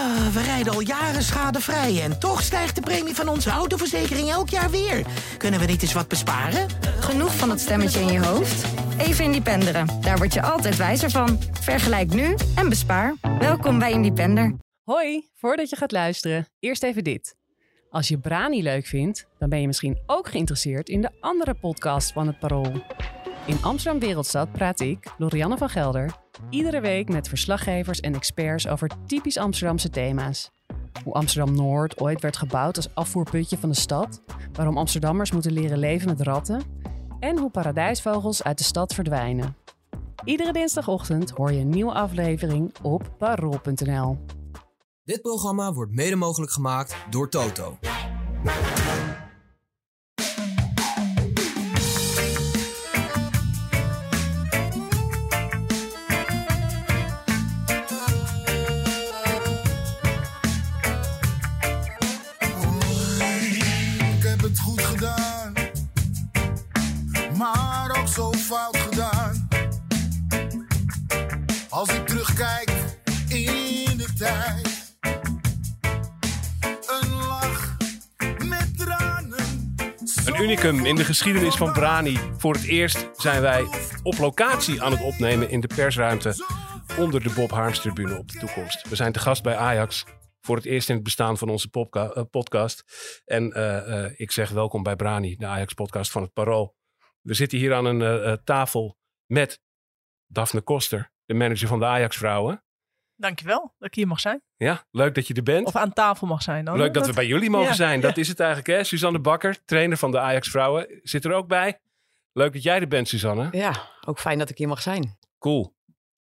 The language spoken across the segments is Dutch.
Ah, we rijden al jaren schadevrij en toch stijgt de premie van onze autoverzekering elk jaar weer. Kunnen we niet eens wat besparen? Genoeg van dat stemmetje in je hoofd? Even Independeren. Daar word je altijd wijzer van. Vergelijk nu en bespaar. Welkom bij Independer. Hoi, voordat je gaat luisteren, eerst even dit. Als je Brani leuk vindt, dan ben je misschien ook geïnteresseerd in de andere podcast van het Parool. In Amsterdam Wereldstad praat ik, Lorianne van Gelder, iedere week met verslaggevers en experts over typisch Amsterdamse thema's. Hoe Amsterdam Noord ooit werd gebouwd als afvoerputje van de stad, waarom Amsterdammers moeten leren leven met ratten en hoe paradijsvogels uit de stad verdwijnen. Iedere dinsdagochtend hoor je een nieuwe aflevering op parool.nl. Dit programma wordt mede mogelijk gemaakt door Toto. Unicum in de geschiedenis van Brani. Voor het eerst zijn wij op locatie aan het opnemen in de persruimte onder de Bob Harms tribune op de toekomst. We zijn te gast bij Ajax voor het eerst in het bestaan van onze eh, podcast. En eh, eh, ik zeg welkom bij Brani, de Ajax podcast van het Parool. We zitten hier aan een tafel met Daphne Koster, de manager van de Ajax vrouwen. Dankjewel dat ik hier mag zijn. Ja, leuk dat je er bent. Of aan tafel mag zijn dan. Leuk dat we bij jullie mogen Ja, zijn. Dat ja. is het eigenlijk, hè? Suzanne Bakker, trainer van de Ajax vrouwen, zit er ook bij. Leuk dat jij er bent, Suzanne. Ja, ook fijn dat ik hier mag zijn. Cool.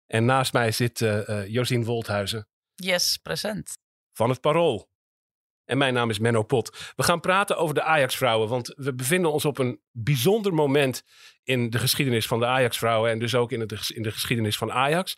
En naast mij zit eh eh, Josien Wolthuizen Yes, present. van het Parool. En mijn naam is Menno Pot. We gaan praten over de Ajax-vrouwen, want we bevinden ons op een bijzonder moment in de geschiedenis van de Ajax-vrouwen en dus ook in, het, in de geschiedenis van Ajax.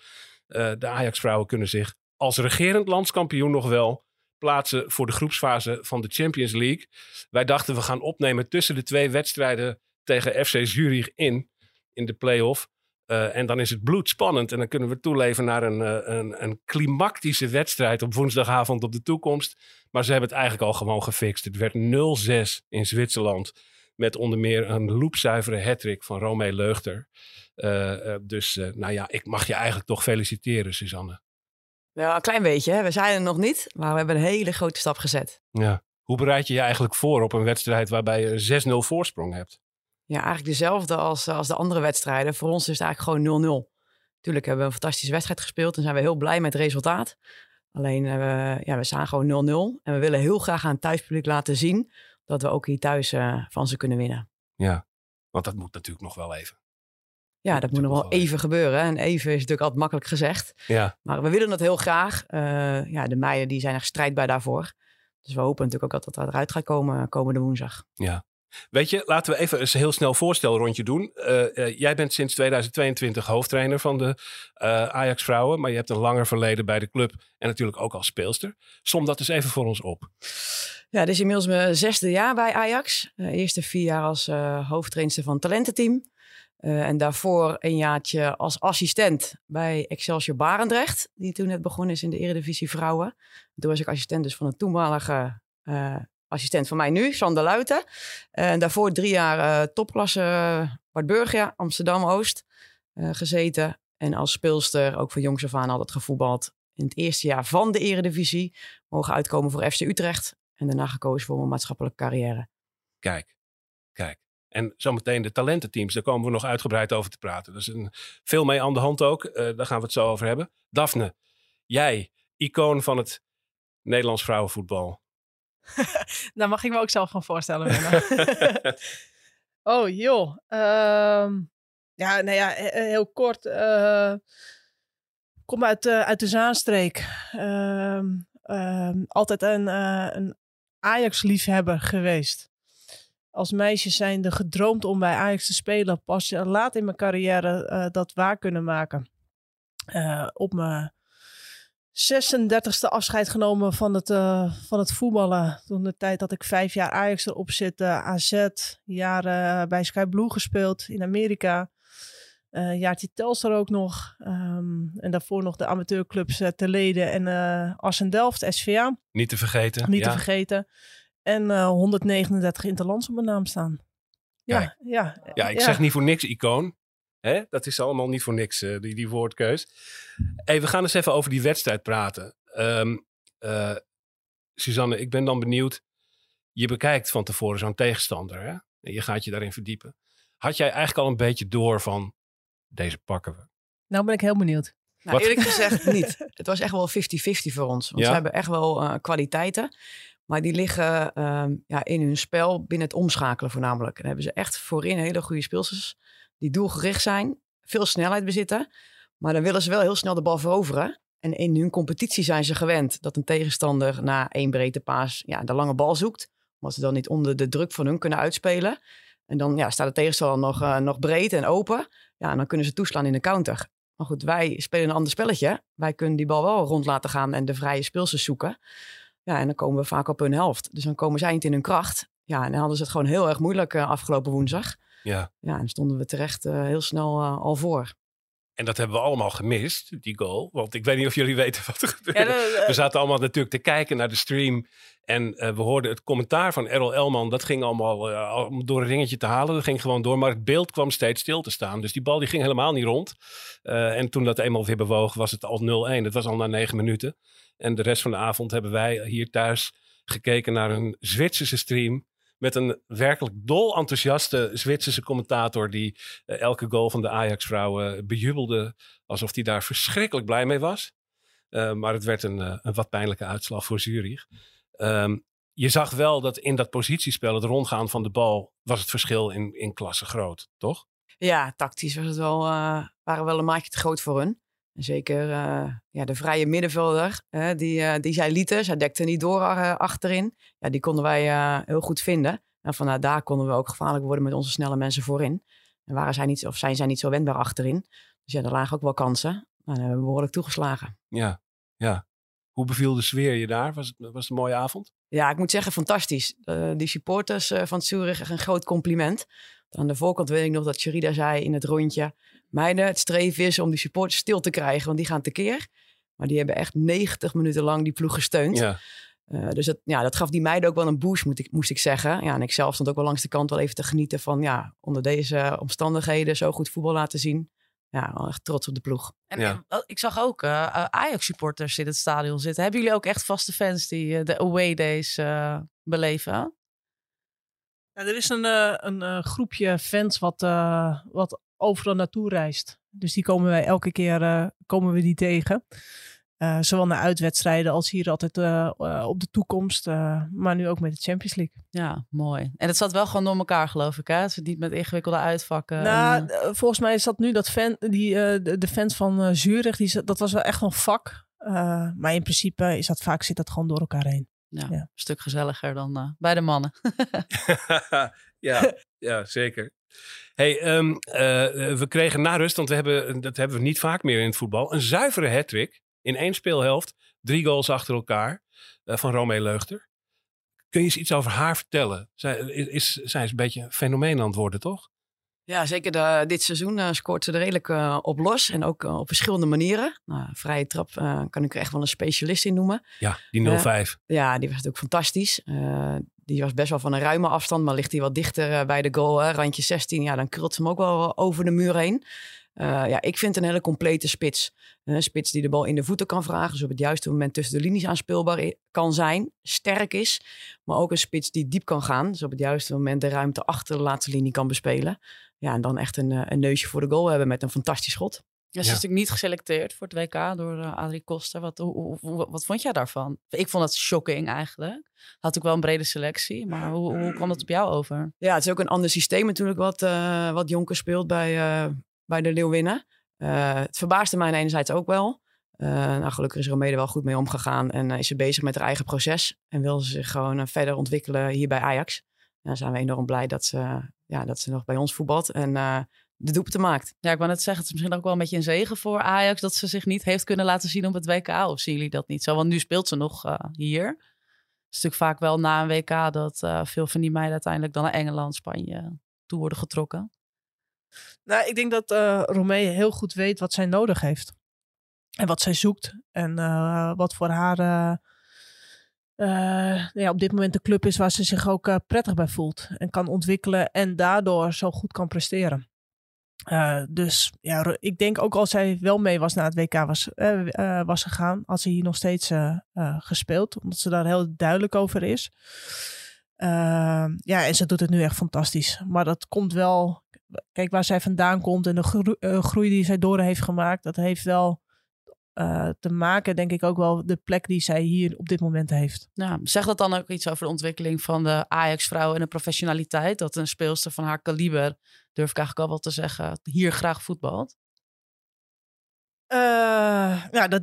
Eh, de Ajax-vrouwen kunnen zich als regerend landskampioen nog wel plaatsen voor de groepsfase van de Champions League. Wij dachten we gaan opnemen tussen de twee wedstrijden tegen FC Zurich in, in de play-off. Eh, en dan is het bloedspannend. En dan kunnen we toeleven naar een, eh, een, een klimactische wedstrijd op woensdagavond op de toekomst. Maar ze hebben het eigenlijk al gewoon gefixt. Het werd 0-6 in Zwitserland. Met onder meer een loepzuivere hattrick van Romee Leugter. Eh, eh, dus eh, nou ja, ik mag je eigenlijk toch feliciteren, Suzanne. Ja, een klein beetje. Hè. We zijn er nog niet, maar we hebben een hele grote stap gezet. Ja. Hoe bereid je je eigenlijk voor op een wedstrijd waarbij je 6-0 voorsprong hebt? Ja, eigenlijk dezelfde als, als de andere wedstrijden. Voor ons is het eigenlijk gewoon 0-0. Tuurlijk hebben we een fantastische wedstrijd gespeeld en zijn we heel blij met het resultaat. Alleen, we, ja, we staan gewoon 0-0. En we willen heel graag aan het thuispubliek laten zien dat we ook hier thuis eh, van ze kunnen winnen. Ja, want dat moet natuurlijk nog wel even. Ja, dat moet nog wel even gebeuren. En even is natuurlijk altijd makkelijk gezegd. Ja, Maar we willen het heel graag. Eh, ja, de meiden die zijn echt strijdbaar daarvoor. Dus we hopen natuurlijk ook dat dat eruit gaat komen komende woensdag. ja. Weet je, laten we even een heel snel voorstelrondje doen. Eh, eh, jij bent sinds 2022 hoofdtrainer van de eh, Ajax vrouwen. Maar je hebt een langer verleden bij de club en natuurlijk ook als speelster. Som dat eens even voor ons op. Ja, dit is inmiddels mijn zesde jaar bij Ajax. De eerste vier jaar als eh hoofdtrainster van het talententeam. Eh, en daarvoor een jaartje als assistent bij Excelsior Barendrecht. Die toen net begonnen is in de Eredivisie Vrouwen. Toen was ik assistent dus van een toenmalige eh, assistent van mij nu, Sander Luiten. En daarvoor drie jaar eh, topklasse uh, Bart Burgia, Amsterdam-Oost eh, gezeten. En als speelster ook van jongs af aan altijd gevoetbald. In het eerste jaar van de Eredivisie mogen uitkomen voor FC Utrecht. En daarna gekozen voor mijn maatschappelijke carrière. Kijk, kijk. En zometeen de talententeams, daar komen we nog uitgebreid over te praten. Er is een, veel mee aan de hand ook. Eh, daar gaan we het zo over hebben. Daphne, jij, icoon van het Nederlands vrouwenvoetbal. Daar mag ik me ook zelf gaan voorstellen. Oh joh. Ehm, ja, nou ja, he- heel kort. eh, ik kom uit, eh, uit de Zaanstreek. Ehm, ehm, altijd een, eh, een Ajax-liefhebber geweest. Als meisje zijnde gedroomd om bij Ajax te spelen. Pas laat in mijn carrière eh, dat waar kunnen maken. Eh, op mijn 36e afscheid genomen van het, eh, van het voetballen. Toen de tijd dat ik vijf jaar Ajax erop zit, AZ, jaren bij Sky Blue gespeeld in Amerika. Eh, een jaartje Telstar ook nog. Ehm, en daarvoor nog de amateurclubs uh, Ter Leden en uh, Assen Delft, SVA. Niet te vergeten. Niet ja. te vergeten. En 139 interlands op mijn naam staan. Ja, Kijk. ja, Ja, ik zeg niet voor niks icoon. Hè? Dat is allemaal niet voor niks, uh, die, die woordkeus. Hey, we gaan eens even over die wedstrijd praten. Um, uh, Suzanne, ik ben dan benieuwd. Je bekijkt van tevoren zo'n tegenstander. Hè? En je gaat je daarin verdiepen. Had jij eigenlijk al een beetje door van deze pakken we? Nou ben ik heel benieuwd. Nou, eerlijk gezegd niet. Het was echt wel 50-50 voor ons. Want Ja? ze hebben echt wel uh, kwaliteiten. Maar die liggen uh, ja, in hun spel binnen het omschakelen voornamelijk. En hebben ze echt voorin hele goede speelsters. Die doelgericht zijn. Veel snelheid bezitten. Maar dan willen ze wel heel snel de bal veroveren. En in hun competitie zijn ze gewend dat een tegenstander na één breedte paas ja, de lange bal zoekt. Omdat ze dan niet onder de druk van hun kunnen uitspelen. En dan ja, staat de tegenstander nog, uh, nog breed en open. Ja, en dan kunnen ze toeslaan in de counter. Maar goed, wij spelen een ander spelletje. Wij kunnen die bal wel rond laten gaan en de vrije speelsters zoeken. Ja, en dan komen we vaak op hun helft. Dus dan komen zij niet in hun kracht. Ja, en dan hadden ze het gewoon heel erg moeilijk uh, afgelopen woensdag. Ja. Ja, en stonden we terecht uh, heel snel al voor. En dat hebben we allemaal gemist, die goal. Want ik weet niet of jullie weten wat er gebeurde. Ja, de- We zaten allemaal natuurlijk te kijken naar de stream. En eh, we hoorden het commentaar van Errol Elman. Dat ging allemaal eh, door een ringetje te halen. Dat ging gewoon door. Maar het beeld kwam steeds stil te staan. Dus die bal die ging helemaal niet rond. Eh, en toen dat eenmaal weer bewoog, was het al 0-1. Dat was al na negen minuten. En de rest van de avond hebben wij hier thuis gekeken naar een Zwitserse stream. Met een werkelijk dol enthousiaste Zwitserse commentator. die eh, elke goal van de Ajax-vrouwen bejubelde. alsof hij daar verschrikkelijk blij mee was. Eh, maar het werd een, eh, een wat pijnlijke uitslag voor Zurich. Ehm, je zag wel dat in dat positiespel, het rondgaan van de bal. was het verschil in, in klasse groot, toch? Ja, tactisch was het wel, waren wel een maatje te groot voor hun. Zeker uh, ja, de vrije middenvelder, uh, die, uh, die zij lieten. Zij dekte niet door achterin. Ja, die konden wij heel goed vinden. En vanuit daar konden we ook gevaarlijk worden met onze snelle mensen voorin. En waren zij niet, of zijn zij niet zo wendbaar achterin. Dus ja, er lagen ook wel kansen. Maar hebben we behoorlijk toegeslagen. Ja, ja. Hoe beviel de sfeer je daar? Was het, was het een mooie avond? Ja, ik moet zeggen, fantastisch. Uh, die supporters uh, van Zurich, een groot compliment. Aan de voorkant weet ik nog dat Sherida zei in het rondje... Meiden, het streven is om die supporters stil te krijgen, want die gaan tekeer. Maar die hebben echt 90 minuten lang die ploeg gesteund. Ja. Uh, dus dat, ja, dat gaf die meiden ook wel een boost, moet ik, moest ik zeggen. Ja, en ik zelf stond ook wel langs de kant wel even te genieten van... ja, onder deze omstandigheden zo goed voetbal laten zien. Ja, wel echt trots op de ploeg. En, Ja. en, ik zag ook uh, Ajax-supporters in het stadion zitten. Hebben jullie ook echt vaste fans die uh, de away days uh, beleven? Ja, er is een, uh, een uh, groepje fans wat, uh, wat overal naartoe reist. Dus die komen wij elke keer uh, komen we die tegen. Uh, zowel naar uitwedstrijden als hier altijd uh, uh, op de toekomst. Uh, maar nu ook met de Champions League. Ja, mooi. En het zat wel gewoon door elkaar, geloof ik. Hè? Het zit niet met ingewikkelde uitvakken. Nou, en, volgens mij is dat nu dat fan, die, uh, de, de, fans van uh, Zurich, die, dat was wel echt een vak. Uh, maar in principe is dat vaak zit dat gewoon door elkaar heen. Ja, ja. een stuk gezelliger dan uh, bij de mannen. ja, ja, zeker. Hey, um, we kregen na rust, want we hebben, dat hebben we niet vaak meer in het voetbal, een zuivere hat-trick in één speelhelft. Drie goals achter elkaar uh, van Romee Leugter. Kun je eens iets over haar vertellen? Zij is, zij is een beetje een fenomeen aan het worden, toch? Ja, zeker de, dit seizoen uh, scoort ze er redelijk uh, op los. En ook op verschillende manieren. Nou, vrije trap kan ik er echt wel een specialist in noemen. Ja, die 0-5. ja, die was natuurlijk fantastisch. die was best wel van een ruime afstand. Maar ligt hij wat dichter bij de goal, hè, randje 16. Ja, dan krult ze hem ook wel over de muur heen. Uh, ja, ik vind een hele complete spits. Een spits die de bal in de voeten kan vragen. Dus op het juiste moment tussen de linies aanspeelbaar kan zijn. Sterk is. Maar ook een spits die diep kan gaan. Dus op het juiste moment de ruimte achter de laatste linie kan bespelen. Ja, en dan echt een, een neusje voor de goal hebben met een fantastisch schot. Ja, ze is natuurlijk niet geselecteerd voor het WK door uh, Adrie Koster. Wat, hoe, hoe, wat vond jij daarvan? Ik vond het shocking eigenlijk. Had ook wel een brede selectie, maar hoe, hoe kwam dat op jou over? Ja, het is ook een ander systeem natuurlijk wat, uh, wat Jonker speelt bij, uh, bij de Leeuwinnen. Uh, het verbaasde mij enerzijds ook wel. Uh, nou, gelukkig is Romede wel goed mee omgegaan en uh, is ze bezig met haar eigen proces. En wil ze zich gewoon verder ontwikkelen hier bij Ajax. Dan zijn we enorm blij dat ze, ja, dat ze nog bij ons voetbalt en de doelpunten maakt. Ja, ik wou net zeggen, het is misschien ook wel een beetje een zegen voor Ajax dat ze zich niet heeft kunnen laten zien op het WK. Of zien jullie dat niet zo? Want nu speelt ze nog hier. Het is natuurlijk vaak wel na een WK dat veel van die meiden uiteindelijk dan naar Engeland, Spanje toe worden getrokken. Nou, ik denk dat eh Romee heel goed weet wat zij nodig heeft. En wat zij zoekt. En eh, wat voor haar eh, ja, op dit moment de club is waar ze zich ook prettig bij voelt. En kan ontwikkelen en daardoor zo goed kan presteren. Dus ja, ik denk ook als zij wel mee was naar het WK was, was gegaan, had ze hier nog steeds gespeeld. Omdat ze daar heel duidelijk over is. Ja, en ze doet het nu echt fantastisch. Maar dat komt wel kijk waar zij vandaan komt en de eh, groei die zij door heeft gemaakt, dat heeft wel eh, te maken, denk ik ook wel, de plek die zij hier op dit moment heeft. Nou, zegt dat dan ook iets over de ontwikkeling van de Ajax-vrouw en de professionaliteit? Dat een speelster van haar kaliber, durf ik eigenlijk al wel te zeggen, hier graag voetbalt? Eh, ja, dat,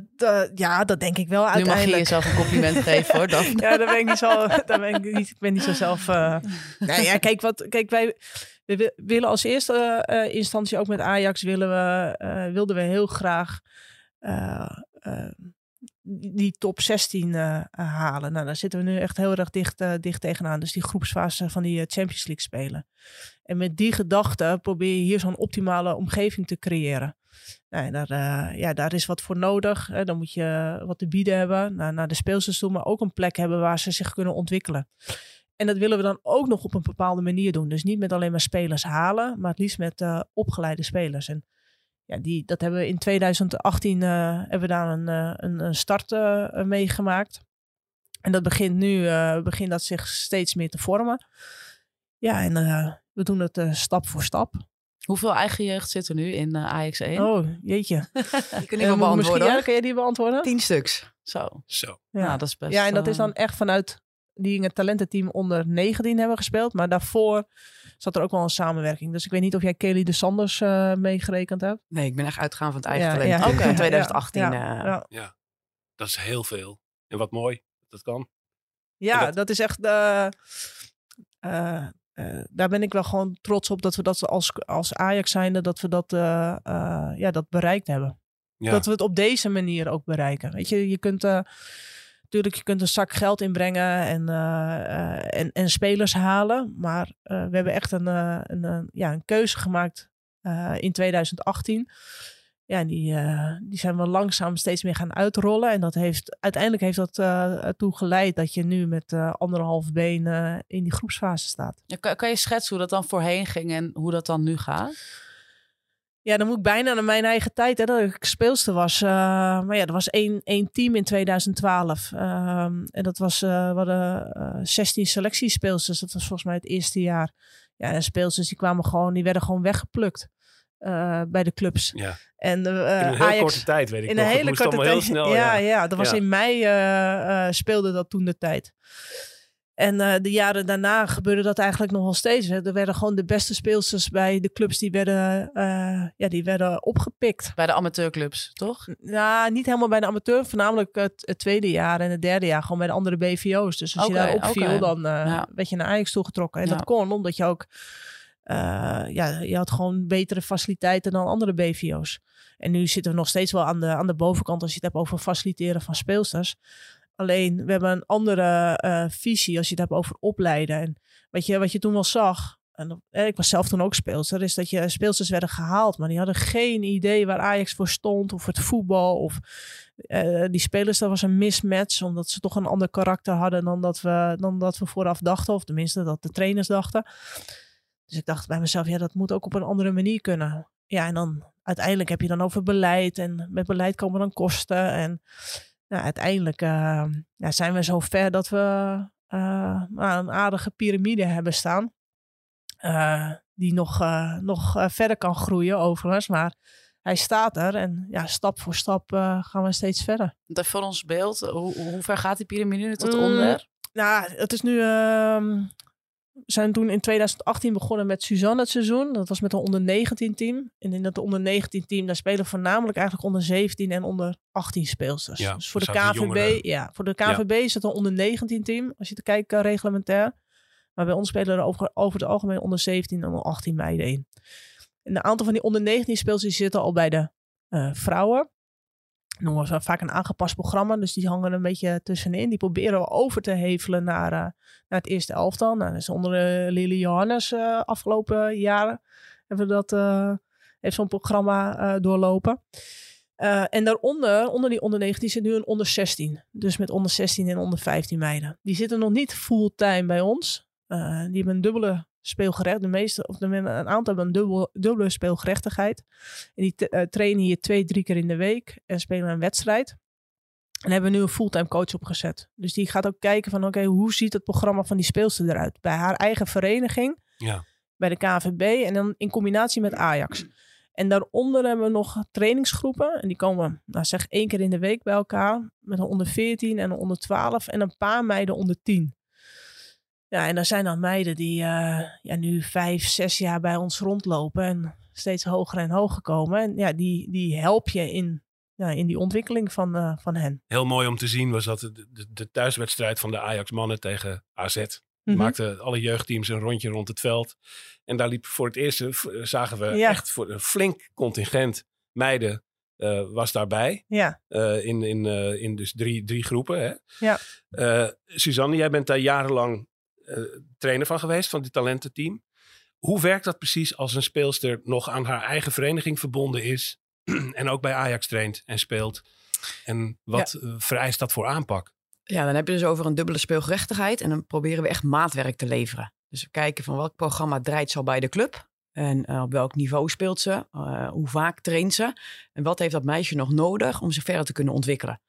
ja, dat denk ik wel Nu mag je uiteindelijk. jezelf een compliment geven hoor. Dan. ja, daar ben ik niet zo. Daar ben ik niet, ik ben niet zo zelf. eh nou ja, kijk, wat, kijk wij we wi- willen als eerste eh, instantie ook met Ajax willen we, eh, wilden we heel graag eh, die top 16 eh, halen. Nou, daar zitten we nu echt heel erg dicht, dicht tegenaan. Dus die groepsfase van die Champions League spelen. En met die gedachte probeer je hier zo'n optimale omgeving te creëren. Nou, daar, ja, daar is wat voor nodig. Hè. Dan moet je wat te bieden hebben naar, naar de speelsters toe, maar ook een plek hebben waar ze zich kunnen ontwikkelen. En dat willen we dan ook nog op een bepaalde manier doen. Dus niet met alleen maar spelers halen, maar het liefst met eh, opgeleide spelers. En ja, die, dat hebben we in 2018 eh, hebben we daar een, eh, een, een start eh, meegemaakt. En dat begint nu eh, begint dat zich steeds meer te vormen. Ja, en eh, we doen het eh, stap voor stap. Hoeveel eigen jeugd zit er nu in eh, Ajax 1? Oh, jeetje. Die kun je wel beantwoorden. misschien, ja, kun je die beantwoorden? Tien stuks. Zo. Zo. Ja. Nou, dat is best... Ja, en dat is dan echt vanuit die in het talententeam onder 19 hebben gespeeld. Maar daarvoor zat er ook wel een samenwerking. Dus ik weet niet of jij Kelly de Sanders eh, meegerekend hebt. Nee, ik ben echt uitgegaan van het eigen Ja, talent. ja. In 2018. Ja, eh, ja, ja. Dat is heel veel. En wat mooi dat dat kan. Ja, dat- dat... is echt. eh, eh, eh, daar ben ik wel gewoon trots op dat we dat als, als Ajax zijnde, dat we dat, eh, eh, ja, dat bereikt hebben. Ja. Dat we het op deze manier ook bereiken. Weet je, je kunt. Natuurlijk, je kunt een zak geld inbrengen en, eh, eh, en, en spelers halen. Maar eh, we hebben echt een, een, ja, een keuze gemaakt in 2018. Ja, die, die zijn we langzaam steeds meer gaan uitrollen. En dat heeft, uiteindelijk heeft dat eh, ertoe geleid dat je nu met eh, anderhalf been in die groepsfase staat. Kan, kan je schetsen hoe dat dan voorheen ging en hoe dat dan nu gaat? Ja, dan moet ik bijna naar mijn eigen tijd, hè, dat ik speelster was. Eh, maar ja, er was één, één team in 2012. Ehm, en dat was, eh we hadden eh 16 selectiespeelsters. Dat was volgens mij het eerste jaar. Ja, en speelsters die kwamen gewoon, die werden gewoon weggeplukt eh, bij de clubs. Ja. En eh, In een heel Ajax, korte tijd, weet ik in nog. een hele korte tijd. heel snel. ja, Ja, ja. dat was Ja. in mei eh, eh, speelde dat toen de tijd. En eh, de jaren daarna gebeurde dat eigenlijk nog wel steeds. Hè. Er werden gewoon de beste speelsters bij de clubs die werden, eh, ja, die werden opgepikt. Bij de amateurclubs, toch? Nou, niet helemaal bij de amateur. Voornamelijk het, het tweede jaar en het derde jaar gewoon bij de andere BVO's. Dus als je daar opviel, dan eh, Ja. werd je naar Ajax toegetrokken. En Ja. dat kon omdat je ook... ja, je had gewoon betere faciliteiten dan andere BVO's. En nu zitten we nog steeds wel aan de, aan de bovenkant als je het hebt over faciliteren van speelsters. Alleen, we hebben een andere eh, visie als je het hebt over opleiden. En wat je, wat je toen wel zag, en eh, ik was zelf toen ook speelster, is dat je speelsters werden gehaald, maar die hadden geen idee waar Ajax voor stond of het voetbal. Of eh, die spelers, dat was een mismatch, omdat ze toch een ander karakter hadden dan dat, we, dan dat we vooraf dachten, of tenminste dat de trainers dachten. Dus ik dacht bij mezelf, ja, dat moet ook op een andere manier kunnen. Ja, en dan uiteindelijk heb je dan over beleid en met beleid komen dan kosten. En nou, uiteindelijk eh, ja, zijn we zo ver dat we eh, nou, een aardige piramide hebben staan. Eh, die nog, nog verder kan groeien overigens. Maar hij staat er en ja, stap voor stap gaan we steeds verder. Even voor ons beeld, hoe, hoe ver gaat die piramide nu tot Mm, onder? Nou, het is nu. Zijn toen in 2018 begonnen met Suzanne het seizoen. Dat was met een onder 19 team. En in dat onder 19 team, daar spelen voornamelijk eigenlijk onder 17 en onder 18 speelsters. Ja, dus voor de dus de KVB, ja, voor de KVB is het een onder 19 team. Als je te kijken reglementair. Maar bij ons spelen er over, over het algemeen onder 17 en onder 18 meiden in. En een aantal van die onder 19 speelsters zitten al bij de eh, vrouwen. Noemen we vaak een aangepast programma. Dus die hangen een beetje tussenin. Die proberen we over te hevelen naar, eh, naar het eerste elftal. Nou, dat is onder uh, Lily Johannes eh, afgelopen jaren. hebben we dat, eh, heeft zo'n programma eh, doorlopen. Eh, en daaronder, onder die onder 19, zit nu een onder 16. Dus met onder 16 en onder 15 meiden. Die zitten nog niet fulltime bij ons. Eh, die hebben een dubbele speelgerecht. De meeste, of de, een aantal hebben een dubbel, dubbele speelgerechtigheid. En die eh, trainen hier twee, drie keer in de week en spelen een wedstrijd. En hebben we nu een fulltime coach opgezet. Dus die gaat ook kijken van oké, hoe ziet het programma van die speelster eruit? Bij haar eigen vereniging, Ja. bij de KVB en dan in combinatie met Ajax. En daaronder hebben we nog trainingsgroepen. En die komen, nou zeg, één keer in de week bij elkaar. Met een onder 14 en een onder 12 en een paar meiden onder 10. Ja, en er zijn dan meiden die eh, ja, nu vijf, zes jaar bij ons rondlopen. En steeds hoger en hoger komen. En ja, die, die help je in, ja, in die ontwikkeling van, eh, van hen. Heel mooi om te zien was dat de, de, de thuiswedstrijd van de Ajax mannen tegen AZ. Mhm. Maakten alle jeugdteams een rondje rond het veld. En daar liep voor het eerst, eh, zagen we Ja. echt voor een flink contingent meiden was daarbij. Ja, in, in, in dus drie, drie groepen. Hè? Ja. Suzanne, jij bent daar jarenlang trainer van geweest, van die talententeam. Hoe werkt dat precies als een speelster nog aan haar eigen vereniging verbonden is en ook bij Ajax traint en speelt? En wat eh, vereist dat voor aanpak? Ja, dan heb je dus over een dubbele speelgerechtigheid. En dan proberen we echt maatwerk te leveren. Dus we kijken van welk programma draait ze al bij de club. En eh, op welk niveau speelt ze. eh, hoe vaak traint ze. En wat heeft dat meisje nog nodig om zich verder te kunnen ontwikkelen.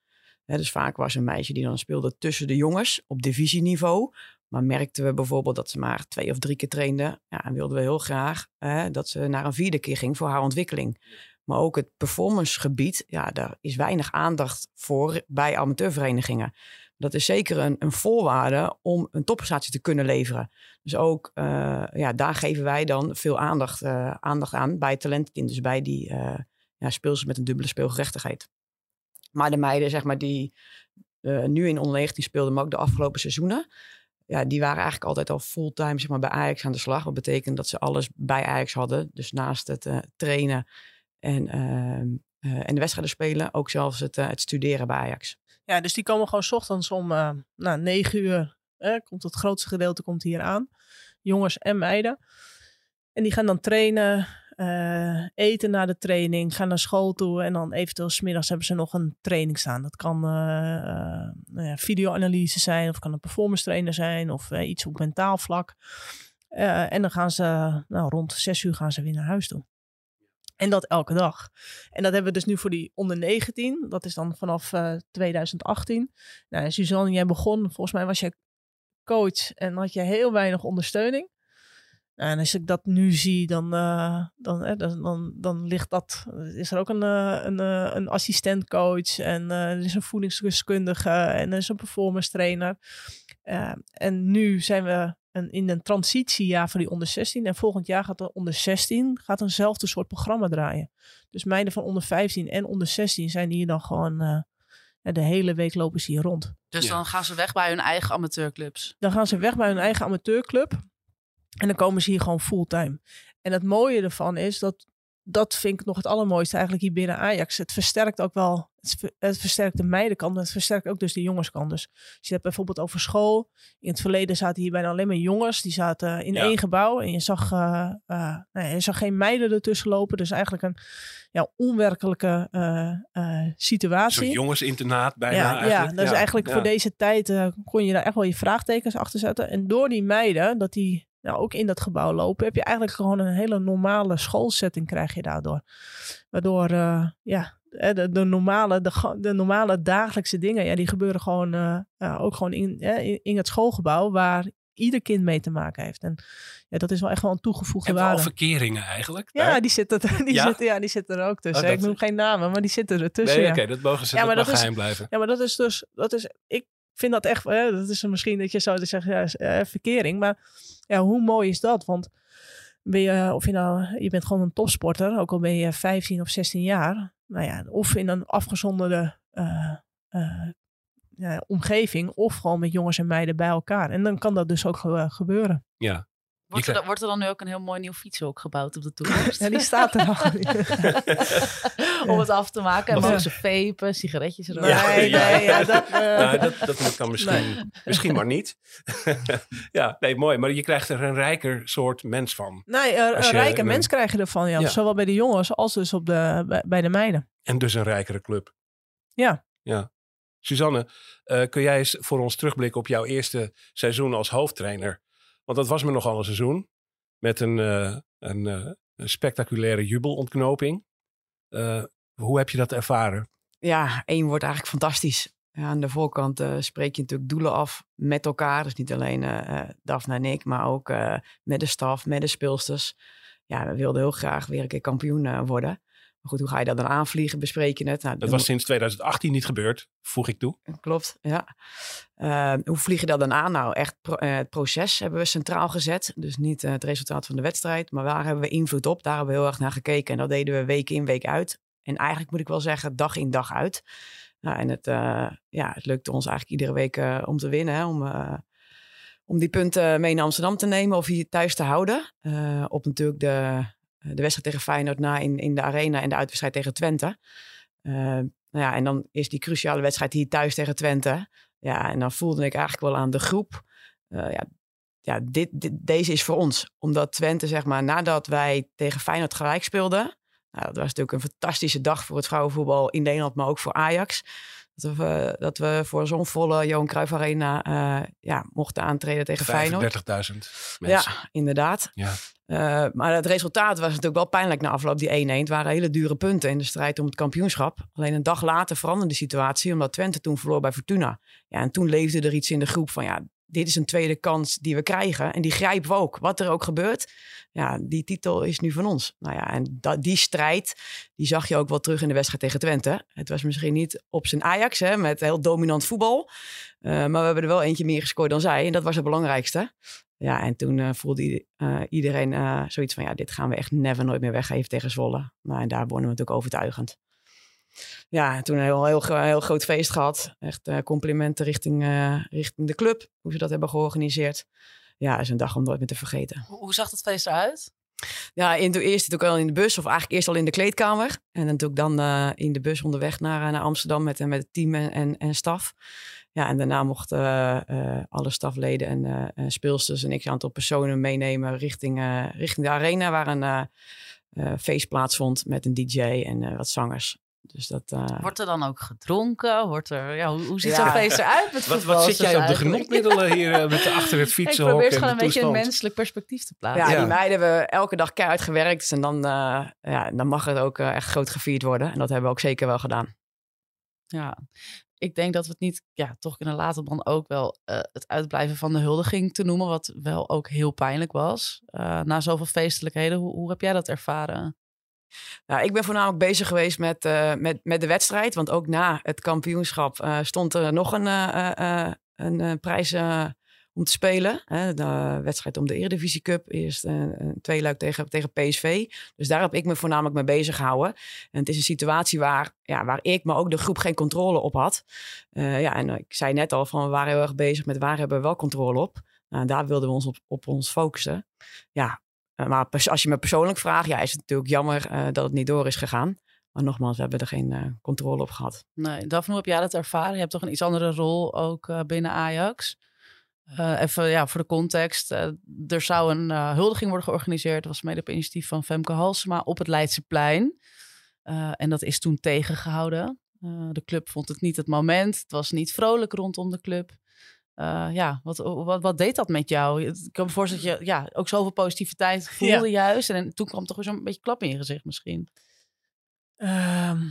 Dus vaak was een meisje die dan speelde tussen de jongens op divisieniveau. Maar merkten we bijvoorbeeld dat ze maar twee of drie keer trainde. Ja, en wilden we heel graag hè, dat ze naar een vierde keer ging voor haar ontwikkeling. Maar ook het performancegebied, ja, daar is weinig aandacht voor bij amateurverenigingen. Dat is zeker een, een voorwaarde om een topprestatie te kunnen leveren. Dus ook eh, ja, daar geven wij dan veel aandacht, eh, aandacht aan bij talententeam. Dus bij die eh ja, speelsters met een dubbele speelgerechtigheid. Maar de meiden zeg maar, die nu in onder 19 speelden, maar ook de afgelopen seizoenen. Ja, die waren eigenlijk altijd al fulltime zeg maar, bij Ajax aan de slag. Wat betekent dat ze alles bij Ajax hadden. Dus naast het eh, trainen en, ehm, eh, en de wedstrijden spelen, ook zelfs het, eh, het studeren bij Ajax. Ja, dus die komen gewoon 's ochtends om nou, 9 uur. komt het grootste gedeelte komt hier aan. Jongens en meiden. En die gaan dan trainen, eh, eten na de training, gaan naar school toe. En dan eventueel smiddags hebben ze nog een training staan. Dat kan eh, nou ja, videoanalyse zijn, of kan een performance trainer zijn, of iets op mentaal vlak. En dan gaan ze, nou, rond 6 uur gaan ze weer naar huis toe. En dat elke dag. En dat hebben we dus nu voor die onder 19. Dat is dan vanaf eh, 2018. Nou, Suzanne, jij begon, volgens mij was jij coach en had je heel weinig ondersteuning. Nou, en als ik dat nu zie, dan, eh, dan, eh, dan, dan, dan ligt dat. Is er ook een, eh, een, eh, een assistentcoach en eh, er is een voedingsdeskundige en er is een performance trainer. En nu zijn we een, in een transitiejaar voor die onder 16. En volgend jaar gaat de onder 16 gaat eenzelfde soort programma draaien. Dus meiden van onder 15 en onder 16 zijn hier dan gewoon eh, ja, de hele week lopen ze hier rond. Dus Ja. dan gaan ze weg bij hun eigen amateurclubs. Dan gaan ze weg bij hun eigen amateurclub. En dan komen ze hier gewoon fulltime. En het mooie ervan is dat, dat vind ik nog het allermooiste eigenlijk hier binnen Ajax. Het versterkt ook wel, het, ver- het versterkt de meidenkant, maar het versterkt ook dus de jongenskant. Dus je hebt bijvoorbeeld over school. In het verleden zaten hier bijna alleen maar jongens. Die zaten in Ja. één gebouw en je zag, eh, eh, nou ja, je zag geen meiden ertussen lopen. Dus eigenlijk een ja, onwerkelijke eh, Een situatie. soort jongensinternaat bijna Ja, eigenlijk. ja, dus eigenlijk voor deze tijd kon je daar echt wel je vraagtekens achter zetten. En door die meiden, dat die nou, ook in dat gebouw lopen, heb je eigenlijk gewoon een hele normale schoolsetting krijg je daardoor. Waardoor, eh, ja, eh, de, de, normale, de, de normale dagelijkse dingen, ja, die gebeuren gewoon eh, ja, ook gewoon in, in, in het schoolgebouw waar ieder kind mee te maken heeft. En ja, dat is wel echt wel een toegevoegde waarde. verkeringen eigenlijk. Ja, die zitten, die, Ja? Zitten, ja, die zitten er ook tussen. Oh, Ik noem geen namen, maar die zitten er tussen. Nee, ja. oké, dat mogen ze Ja, dat maar is- geheim blijven. Ja, maar dat is dus, dat is, ik vind dat echt, hè, dat is misschien dat je zou zeggen, ja, verkering. Maar ja, hoe mooi is dat? Want ben je, of je nou, je bent gewoon een topsporter, ook al ben je 15 of 16 jaar. Nou ja, of in een afgezonderde eh, eh, omgeving, of gewoon met jongens en meiden bij elkaar. En dan kan dat dus ook ge- gebeuren. Ja. Wordt er, dan- wordt er dan nu ook een heel mooi nieuw fietshok gebouwd op de toekomst? Ja, die staat er nog. Om het af te maken. En mogen ze vapen, sigaretjes erop. Ja, Nee, ja. nee, ja, dat... eh, Nou, dat, dat moet dan misschien, misschien maar niet. ja, nee, mooi. Maar je krijgt er een rijker soort mens van. Nee, een je- rijke mens krijg je ervan. Ja. Ja. Zowel bij de jongens als dus op de, bij, bij de meiden. En dus een rijkere club. Ja. Ja. Suzanne, eh, kun jij eens voor ons terugblikken op jouw eerste seizoen als hoofdtrainer? Want dat was me nogal een seizoen. Met een, eh, een, eh, een spectaculaire jubelontknoping. Eh, hoe heb je dat ervaren? Ja, één wordt eigenlijk fantastisch. Aan de voorkant spreek je natuurlijk doelen af met elkaar. Dus niet alleen Daphne en ik, maar ook met de staf, met de speelsters. Ja, we wilden heel graag weer een keer kampioen worden. Maar goed, hoe ga je dat dan aanvliegen? Bespreek je het? Nou, Dat was sinds 2018 niet gebeurd, voeg ik toe. Klopt, ja. Eh, hoe vlieg je dat dan aan? Nou, echt pro- eh, het proces hebben we centraal gezet. Dus niet eh, het resultaat van de wedstrijd, maar waar hebben we invloed op? Daar hebben we heel erg naar gekeken. En dat deden we week in, week uit. En eigenlijk moet ik wel zeggen, dag in, dag uit. Nou, en het, eh, ja, het lukte ons eigenlijk iedere week om te winnen. Hè? Om, om die punten mee naar Amsterdam te nemen of hier thuis te houden. Op natuurlijk de, de wedstrijd tegen Feyenoord na in, in de arena en de uitwedstrijd tegen Twente. Eh, nou ja, en dan is die cruciale wedstrijd hier thuis tegen Twente. Ja, en dan voelde ik eigenlijk wel aan de groep. eh, ja, ja dit, dit, deze is voor ons. Omdat Twente, zeg maar, nadat wij tegen Feyenoord gelijk speelden. Nou, dat was natuurlijk een fantastische dag voor het vrouwenvoetbal in Nederland, maar ook voor Ajax. Dat we, dat we voor zo'n volle Johan Cruijff Arena eh, ja, mochten aantreden tegen Feyenoord. 35.000 mensen. Ja, inderdaad. Ja. Eh, maar het resultaat was natuurlijk wel pijnlijk na afloop, die 1-1. Het waren hele dure punten in de strijd om het kampioenschap. Alleen een dag later veranderde de situatie, omdat Twente toen verloor bij Fortuna. Ja, en toen leefde er iets in de groep van, ja, dit is een tweede kans die we krijgen. En die grijpen we ook. Wat er ook gebeurt, ja, die titel is nu van ons. Nou ja, en dat, die strijd, die zag je ook wel terug in de wedstrijd tegen Twente. Het was misschien niet op zijn Ajax, hè, met heel dominant voetbal. Eh, maar we hebben er wel eentje meer gescoord dan zij. En dat was het belangrijkste. Ja, en toen eh, voelde eh, iedereen eh, zoiets van... ja, dit gaan we echt never nooit meer weggeven tegen Zwolle. Nou, en daar wonnen we natuurlijk overtuigend. Ja, en toen een heel, heel, heel groot feest gehad. Echt complimenten richting, richting de club. Hoe ze dat hebben georganiseerd. Ja, is een dag om nooit meer te vergeten. Hoe, zag dat feest eruit? Ja, in, eerst natuurlijk al in de bus, of eigenlijk eerst al in de kleedkamer. En natuurlijk dan in de bus onderweg naar, naar Amsterdam met, met het team en, en, en staf. Ja, en daarna mochten eh, alle stafleden en eh, en speelsters en ik een aantal personen meenemen richting, eh, richting de arena waar een feest plaatsvond met een DJ en eh, wat zangers. Dus dat. eh, Wordt er dan ook gedronken? Wordt er, ja, hoe, hoe ziet Ja. zo'n feest eruit met Wat, wat zit jij op de genotmiddelen hier met de, achter het Ik fietsenhok probeer gewoon een beetje toestand? menselijk perspectief te plaatsen. ja, Ja. die meiden hebben elke dag keihard gewerkt. Dus En dan, eh, ja, dan mag het ook echt groot gevierd worden. En dat hebben we ook zeker wel gedaan. Ja, ik denk dat we het niet, ja, toch kunnen laten dan ook wel eh, het uitblijven van de huldiging te noemen, wat wel ook heel pijnlijk was. Eh, na zoveel feestelijkheden, hoe, hoe heb jij dat ervaren? Nou, ik ben voornamelijk bezig geweest met, eh, met, met de wedstrijd. Want ook na het kampioenschap stond er nog een, een prijs om te spelen. Hè, de wedstrijd om de Eredivisie Cup. Eerst eh, een tweeluik tegen, tegen PSV. Dus daar heb ik me voornamelijk mee bezig gehouden. En het is een situatie waar, ja, waar ik, maar ook de groep geen controle op had. Eh, ja, en ik zei net al van we waren heel erg bezig met waar hebben we wel controle op. Nou, daar wilden we ons op, op ons focussen. Ja, eh, maar als je me persoonlijk vraagt, ja, is het natuurlijk jammer eh, dat het niet door is gegaan. Maar nogmaals, we hebben er geen eh, controle op gehad. Nee, Daphne, hoe heb jij dat ervaren? Je hebt toch een iets andere rol ook eh, binnen Ajax. Eh, even ja, voor de context. eh, er zou een eh, huldiging worden georganiseerd. Dat was mede op initiatief van Femke Halsema op het Leidseplein. En dat is toen tegengehouden. Eh, de club vond het niet het moment. Het was niet vrolijk rondom de club. Ja, wat, wat, wat deed dat met jou? Ik kan me voorstellen dat je ja, ook zoveel positiviteit voelde juist. En toen kwam toch weer zo'n beetje klap in je gezicht misschien. Ehm,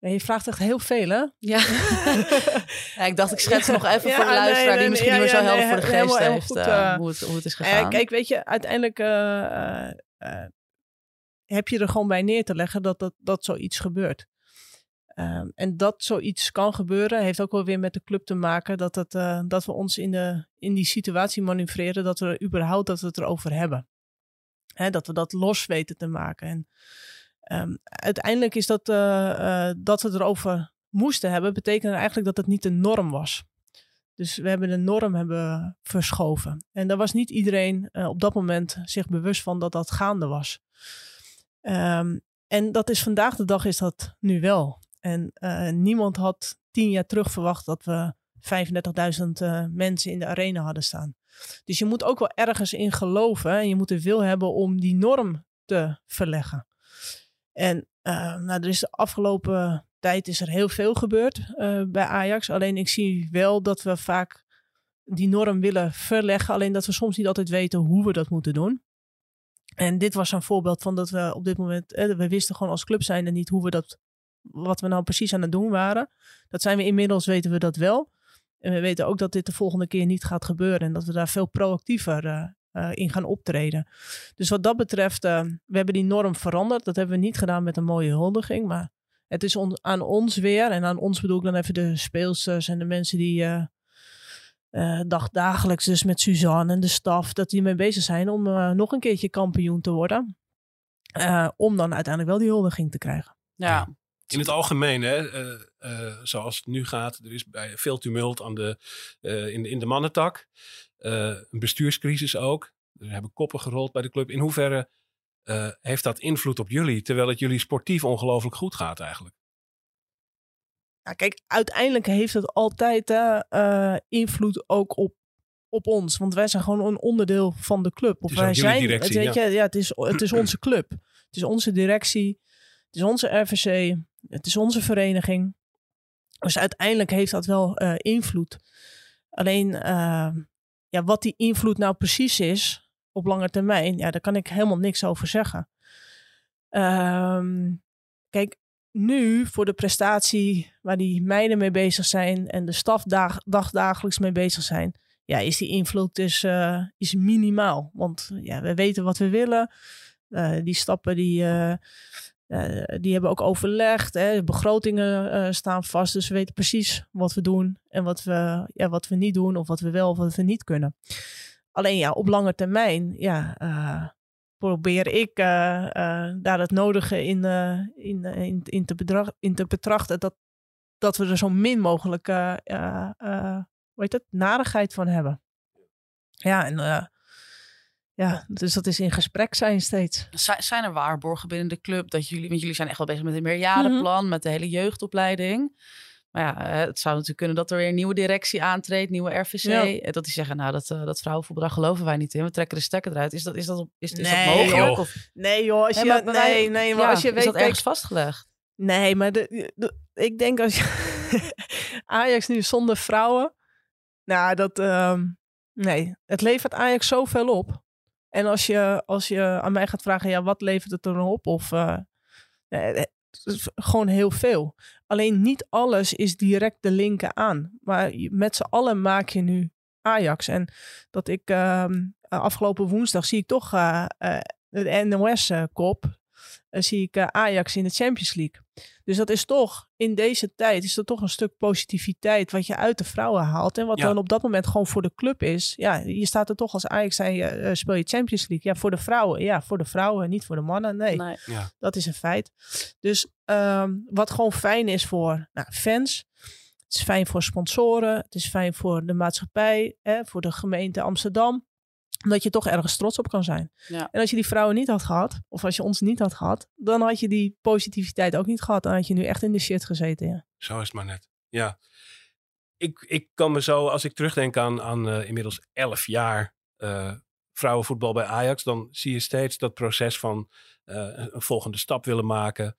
je vraagt echt heel veel, hè? Ja. ja, ik dacht, ik schets nog even Ja, voor de luisteraar nee, die misschien niet meer zo helder voor de geest helemaal- heeft helemaal goed, eh, eh, hoe, het, hoe het is Eh, gegaan. kijk, weet je, uiteindelijk heb je er gewoon bij neer te leggen dat, dat, dat zoiets gebeurt. Ehm, en dat zoiets kan gebeuren, heeft ook wel weer met de club te maken dat, het, dat we ons in, de, in die situatie manoeuvreren, dat we er überhaupt dat we het erover hebben. Hè, dat we dat los weten te maken. En ehm, uiteindelijk is dat eh, eh, dat we het erover moesten hebben, betekende eigenlijk dat het niet de norm was. Dus we hebben de norm hebben verschoven. En daar was niet iedereen eh, op dat moment zich bewust van dat dat gaande was. Ehm, en dat is vandaag de dag is dat nu wel. En niemand had tien jaar terug verwacht dat we 35.000 eh, mensen in de arena hadden staan. Dus je moet ook wel ergens in geloven en je moet er wil hebben om die norm te verleggen. En uh, nou, de afgelopen tijd is er heel veel gebeurd uh, bij Ajax. Alleen ik zie wel dat we vaak die norm willen verleggen. Alleen dat we soms niet altijd weten hoe we dat moeten doen. En dit was een voorbeeld van dat we op dit moment, eh, we wisten gewoon als club zijnde niet hoe we dat, wat we nou precies aan het doen waren. Dat zijn we inmiddels, weten we dat wel. En we weten ook dat dit de volgende keer niet gaat gebeuren en dat we daar veel proactiever uh, uh, in gaan optreden. Dus wat dat betreft, uh, we hebben die norm veranderd. Dat hebben we niet gedaan met een mooie huldiging, maar het is on aan ons weer. En aan ons bedoel ik dan even de speelsters en de mensen die uh, dag, dagelijks dus met Suzanne en de staf, dat die mee bezig zijn om nog een keertje kampioen te worden. om dan uiteindelijk wel die huldiging te krijgen. Ja. In het algemeen, hè, uh, uh, zoals het nu gaat, er is bij veel tumult aan de, uh, in, in de mannentak. Een bestuurscrisis ook. Er hebben koppen gerold bij de club. In hoeverre heeft dat invloed op jullie, terwijl het jullie sportief ongelooflijk goed gaat eigenlijk? Kijk, uiteindelijk heeft het altijd invloed ook op op ons. Want wij zijn gewoon een onderdeel van de club. Of wij zijn, directie, weet ja. je, ja, het, is, het is onze club. Het is onze directie. Het is onze RVC. Het is onze vereniging. Dus uiteindelijk heeft dat wel uh, invloed. Alleen uh, ja, wat die invloed nou precies is op lange termijn, ja, daar kan ik helemaal niks over zeggen. Um, kijk, nu voor de prestatie waar die meiden mee bezig zijn en de staf dag, dagdagelijks mee bezig zijn, ja, is die invloed dus uh, is minimaal. Want ja, we weten wat we willen. die stappen die uh, die hebben ook overlegd. Hè. Begrotingen uh, staan vast. Dus we weten precies wat we doen en wat we, ja, wat we niet doen. Of wat we wel of wat we niet kunnen. Alleen ja, op lange termijn ja, uh, probeer ik daar het nodige in, in, in, in, te in te betrachten. Dat, dat we er zo min mogelijk heet het, narigheid van hebben. Ja, en ja, dus dat is in gesprek zijn steeds. Zijn er waarborgen binnen de club dat jullie, want jullie zijn echt wel bezig met een meerjarenplan, mm -hmm. met de hele jeugdopleiding. Maar ja, het zou natuurlijk kunnen dat er weer een nieuwe directie aantreedt, nieuwe RVC. Ja. Dat die zeggen, nou, dat, uh, dat vrouwenvoetbal geloven wij niet in. We trekken de stekker eruit. Is dat, is dat, is, is nee, dat mogelijk? Joh. Of... Nee joh, als je, nee, maar, nee, nee, maar ja, als je is weet... dat ergens vastgelegd? Nee, maar de, de, ik denk als je... Ajax nu zonder vrouwen... Nou, dat... Um, nee, het levert Ajax zoveel op. En als je, als je aan mij gaat vragen, ja, wat levert het er op? Of uh, eh, gewoon heel veel. Alleen niet alles is direct de linken aan. Maar met z'n allen maak je nu Ajax. En dat ik uh, afgelopen woensdag zie ik toch uh, de NOS-kop. Zie ik Ajax in de Champions League. Dus dat is toch, in deze tijd, is er toch een stuk positiviteit wat je uit de vrouwen haalt. En wat ja. dan op dat moment gewoon voor de club is. Ja, je staat er toch als Ajax en je uh, speel je Champions League. Ja, voor de vrouwen. Ja, voor de vrouwen, niet voor de mannen. Nee, nee. Ja. dat is een feit. Dus um, wat gewoon fijn is voor nou, fans. Het is fijn voor sponsoren. Het is fijn voor de maatschappij. Hè, voor de gemeente Amsterdam omdat je toch ergens trots op kan zijn. Ja. En als je die vrouwen niet had gehad, of als je ons niet had gehad, dan had je die positiviteit ook niet gehad. Dan had je nu echt in de shit gezeten. Ja. Zo is het maar net. Ja. Ik, ik kan me zo, als ik terugdenk aan, aan uh, inmiddels elf jaar uh, vrouwenvoetbal bij Ajax, dan zie je steeds dat proces van uh, een volgende stap willen maken.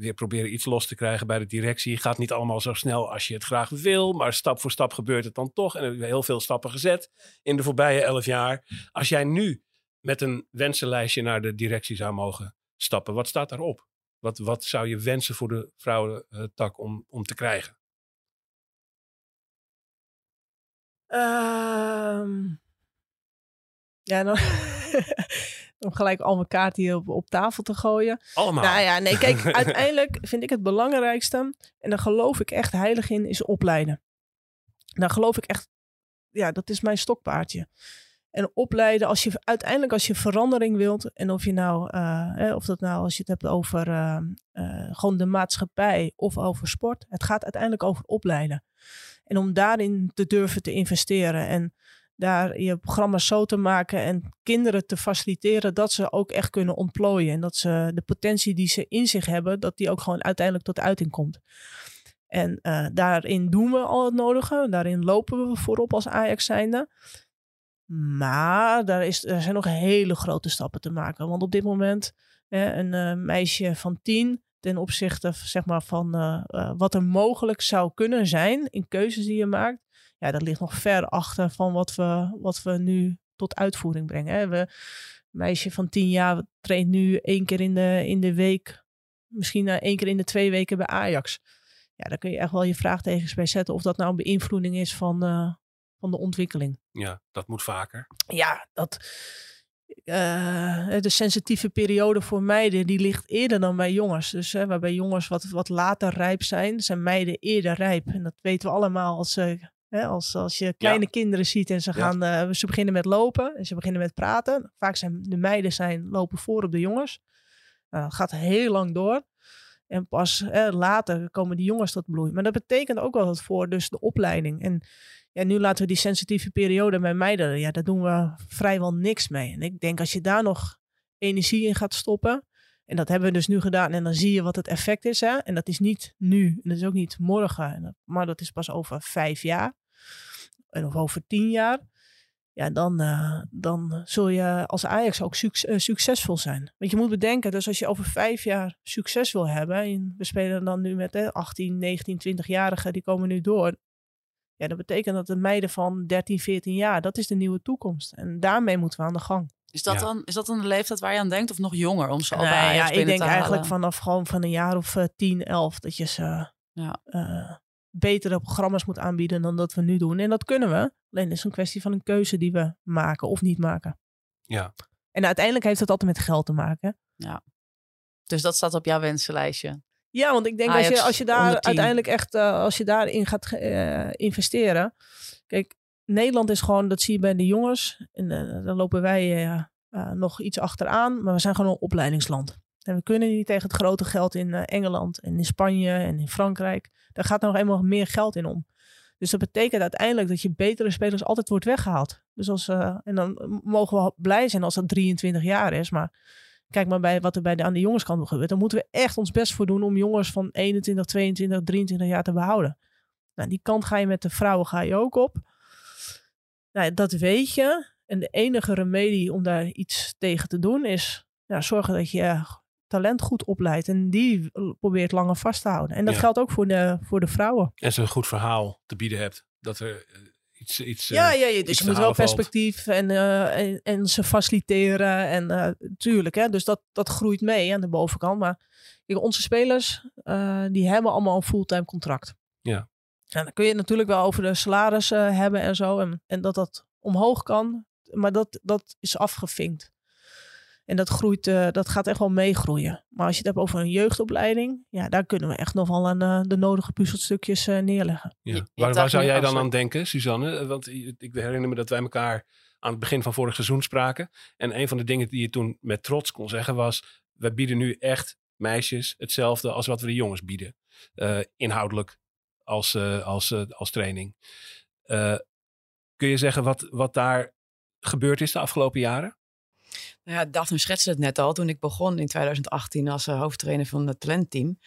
Weer proberen iets los te krijgen bij de directie. Gaat niet allemaal zo snel als je het graag wil, maar stap voor stap gebeurt het dan toch. En er hebben heel veel stappen gezet in de voorbije elf jaar. Als jij nu met een wensenlijstje naar de directie zou mogen stappen, wat staat daarop? Wat, wat zou je wensen voor de vrouwentak om, om te krijgen? Um, ja, dan, om gelijk al mijn kaarten hier op, op tafel te gooien. Allemaal. Nou ja, nee, kijk, uiteindelijk vind ik het belangrijkste, en daar geloof ik echt heilig in, is opleiden. Daar geloof ik echt, ja, dat is mijn stokpaardje. En opleiden, als je uiteindelijk als je verandering wilt, en of je nou, uh, of dat nou als je het hebt over uh, uh, gewoon de maatschappij of over sport, het gaat uiteindelijk over opleiden. En om daarin te durven te investeren en daar je programma's zo te maken en kinderen te faciliteren dat ze ook echt kunnen ontplooien. En dat ze de potentie die ze in zich hebben, dat die ook gewoon uiteindelijk tot uiting komt. En uh, daarin doen we al het nodige. Daarin lopen we voorop als Ajax zijnde. Maar daar, is, er zijn nog hele grote stappen te maken. Want op dit moment, hè, een uh, meisje van tien ten opzichte zeg maar, van uh, wat er mogelijk zou kunnen zijn in keuzes die je maakt. Ja, dat ligt nog ver achter van wat we, wat we nu tot uitvoering brengen. Hè. We, een meisje van tien jaar traint nu één keer in de, in de week, misschien uh, één keer in de twee weken bij Ajax. Ja, daar kun je echt wel je vraagtekens bij zetten of dat nou een beïnvloeding is van, uh, van de ontwikkeling. Ja, dat moet vaker. Ja, dat, uh, de sensitieve periode voor meiden die ligt eerder dan bij jongens. Dus uh, waarbij jongens wat, wat later rijp zijn, zijn meiden eerder rijp. En dat weten we allemaal als, uh, hè, als, als je kleine ja. kinderen ziet en ze, gaan, ja. ze beginnen met lopen en ze beginnen met praten. Vaak zijn de meiden zijn, lopen voor op de jongens. Nou, dat gaat heel lang door. En pas later komen die jongens tot bloei. Maar dat betekent ook wel wat voor dus de opleiding. En ja, nu laten we die sensitieve periode bij meiden, ja, daar doen we vrijwel niks mee. En ik denk als je daar nog energie in gaat stoppen, en dat hebben we dus nu gedaan, en dan zie je wat het effect is. Hè? En dat is niet nu, en dat is ook niet morgen, maar dat is pas over vijf jaar, en of over tien jaar. Ja, dan, uh, dan zul je als Ajax ook uh, succesvol zijn. Want je moet bedenken, dus als je over vijf jaar succes wil hebben, en we spelen dan nu met hè, 18, 19, 20-jarigen, die komen nu door. Ja, dat betekent dat de meiden van 13, 14 jaar, dat is de nieuwe toekomst. En daarmee moeten we aan de gang. Is dat, ja. dan, is dat dan de leeftijd waar je aan denkt of nog jonger om ze al nee, bij Ajax ja, ik denk eigenlijk vanaf gewoon van een jaar of uh, 10, 11 dat je ze ja. uh, betere programma's moet aanbieden dan dat we nu doen. En dat kunnen we. Alleen het is een kwestie van een keuze die we maken of niet maken. Ja. En uiteindelijk heeft het altijd met geld te maken. Ja. Dus dat staat op jouw wensenlijstje. Ja, want ik denk als je, als je daar uiteindelijk echt, uh, als je daarin gaat uh, investeren. Kijk, Nederland is gewoon, dat zie je bij de jongens. En uh, dan lopen wij nog iets achteraan. Maar we zijn gewoon een opleidingsland. En we kunnen niet tegen het grote geld in Engeland en in Spanje en in Frankrijk. Daar gaat nog eenmaal meer geld in om. Dus dat betekent uiteindelijk dat je betere spelers altijd wordt weggehaald. Dus als, en dan mogen we blij zijn als dat 23 jaar is. Maar kijk maar bij wat er bij de, aan de jongenskant gebeurt. Dan moeten we echt ons best voor doen om jongens van 21, 22, 23 jaar te behouden. Nou, die kant ga je met de vrouwen ga je ook op. Nou, dat weet je. En de enige remedie om daar iets tegen te doen is ja, zorgen dat je talent goed opleidt. En die probeert langer vast te houden. En dat ja. geldt ook voor de, voor de vrouwen. En ze een goed verhaal te bieden hebt. Dat er iets, iets ja, ja, ja, dus je moet wel perspectief en, uh, en, en, ze faciliteren. En uh, tuurlijk, hè, dus dat, dat groeit mee aan de bovenkant. Maar kijk, onze spelers, die hebben allemaal een fulltime contract. Ja. En dan kun je het natuurlijk wel over de salaris uh, hebben en zo. En, en dat dat omhoog kan. Maar dat, dat is afgevinkt. En dat, groeit, uh, dat gaat echt wel meegroeien. Maar als je het hebt over een jeugdopleiding, ja, daar kunnen we echt nog wel aan uh, de nodige puzzelstukjes uh, neerleggen. Ja. Waar, waar zou jij dan aan denken, Suzanne? Want ik herinner me dat wij elkaar aan het begin van vorig seizoen spraken. En een van de dingen die je toen met trots kon zeggen was: we bieden nu echt meisjes hetzelfde als wat we de jongens bieden. inhoudelijk als, als, als training. kun je zeggen wat, wat daar gebeurd is de afgelopen jaren? Nou ja, Daphne schetste het net al. Toen ik begon in 2018 als uh, hoofdtrainer van het talentteam.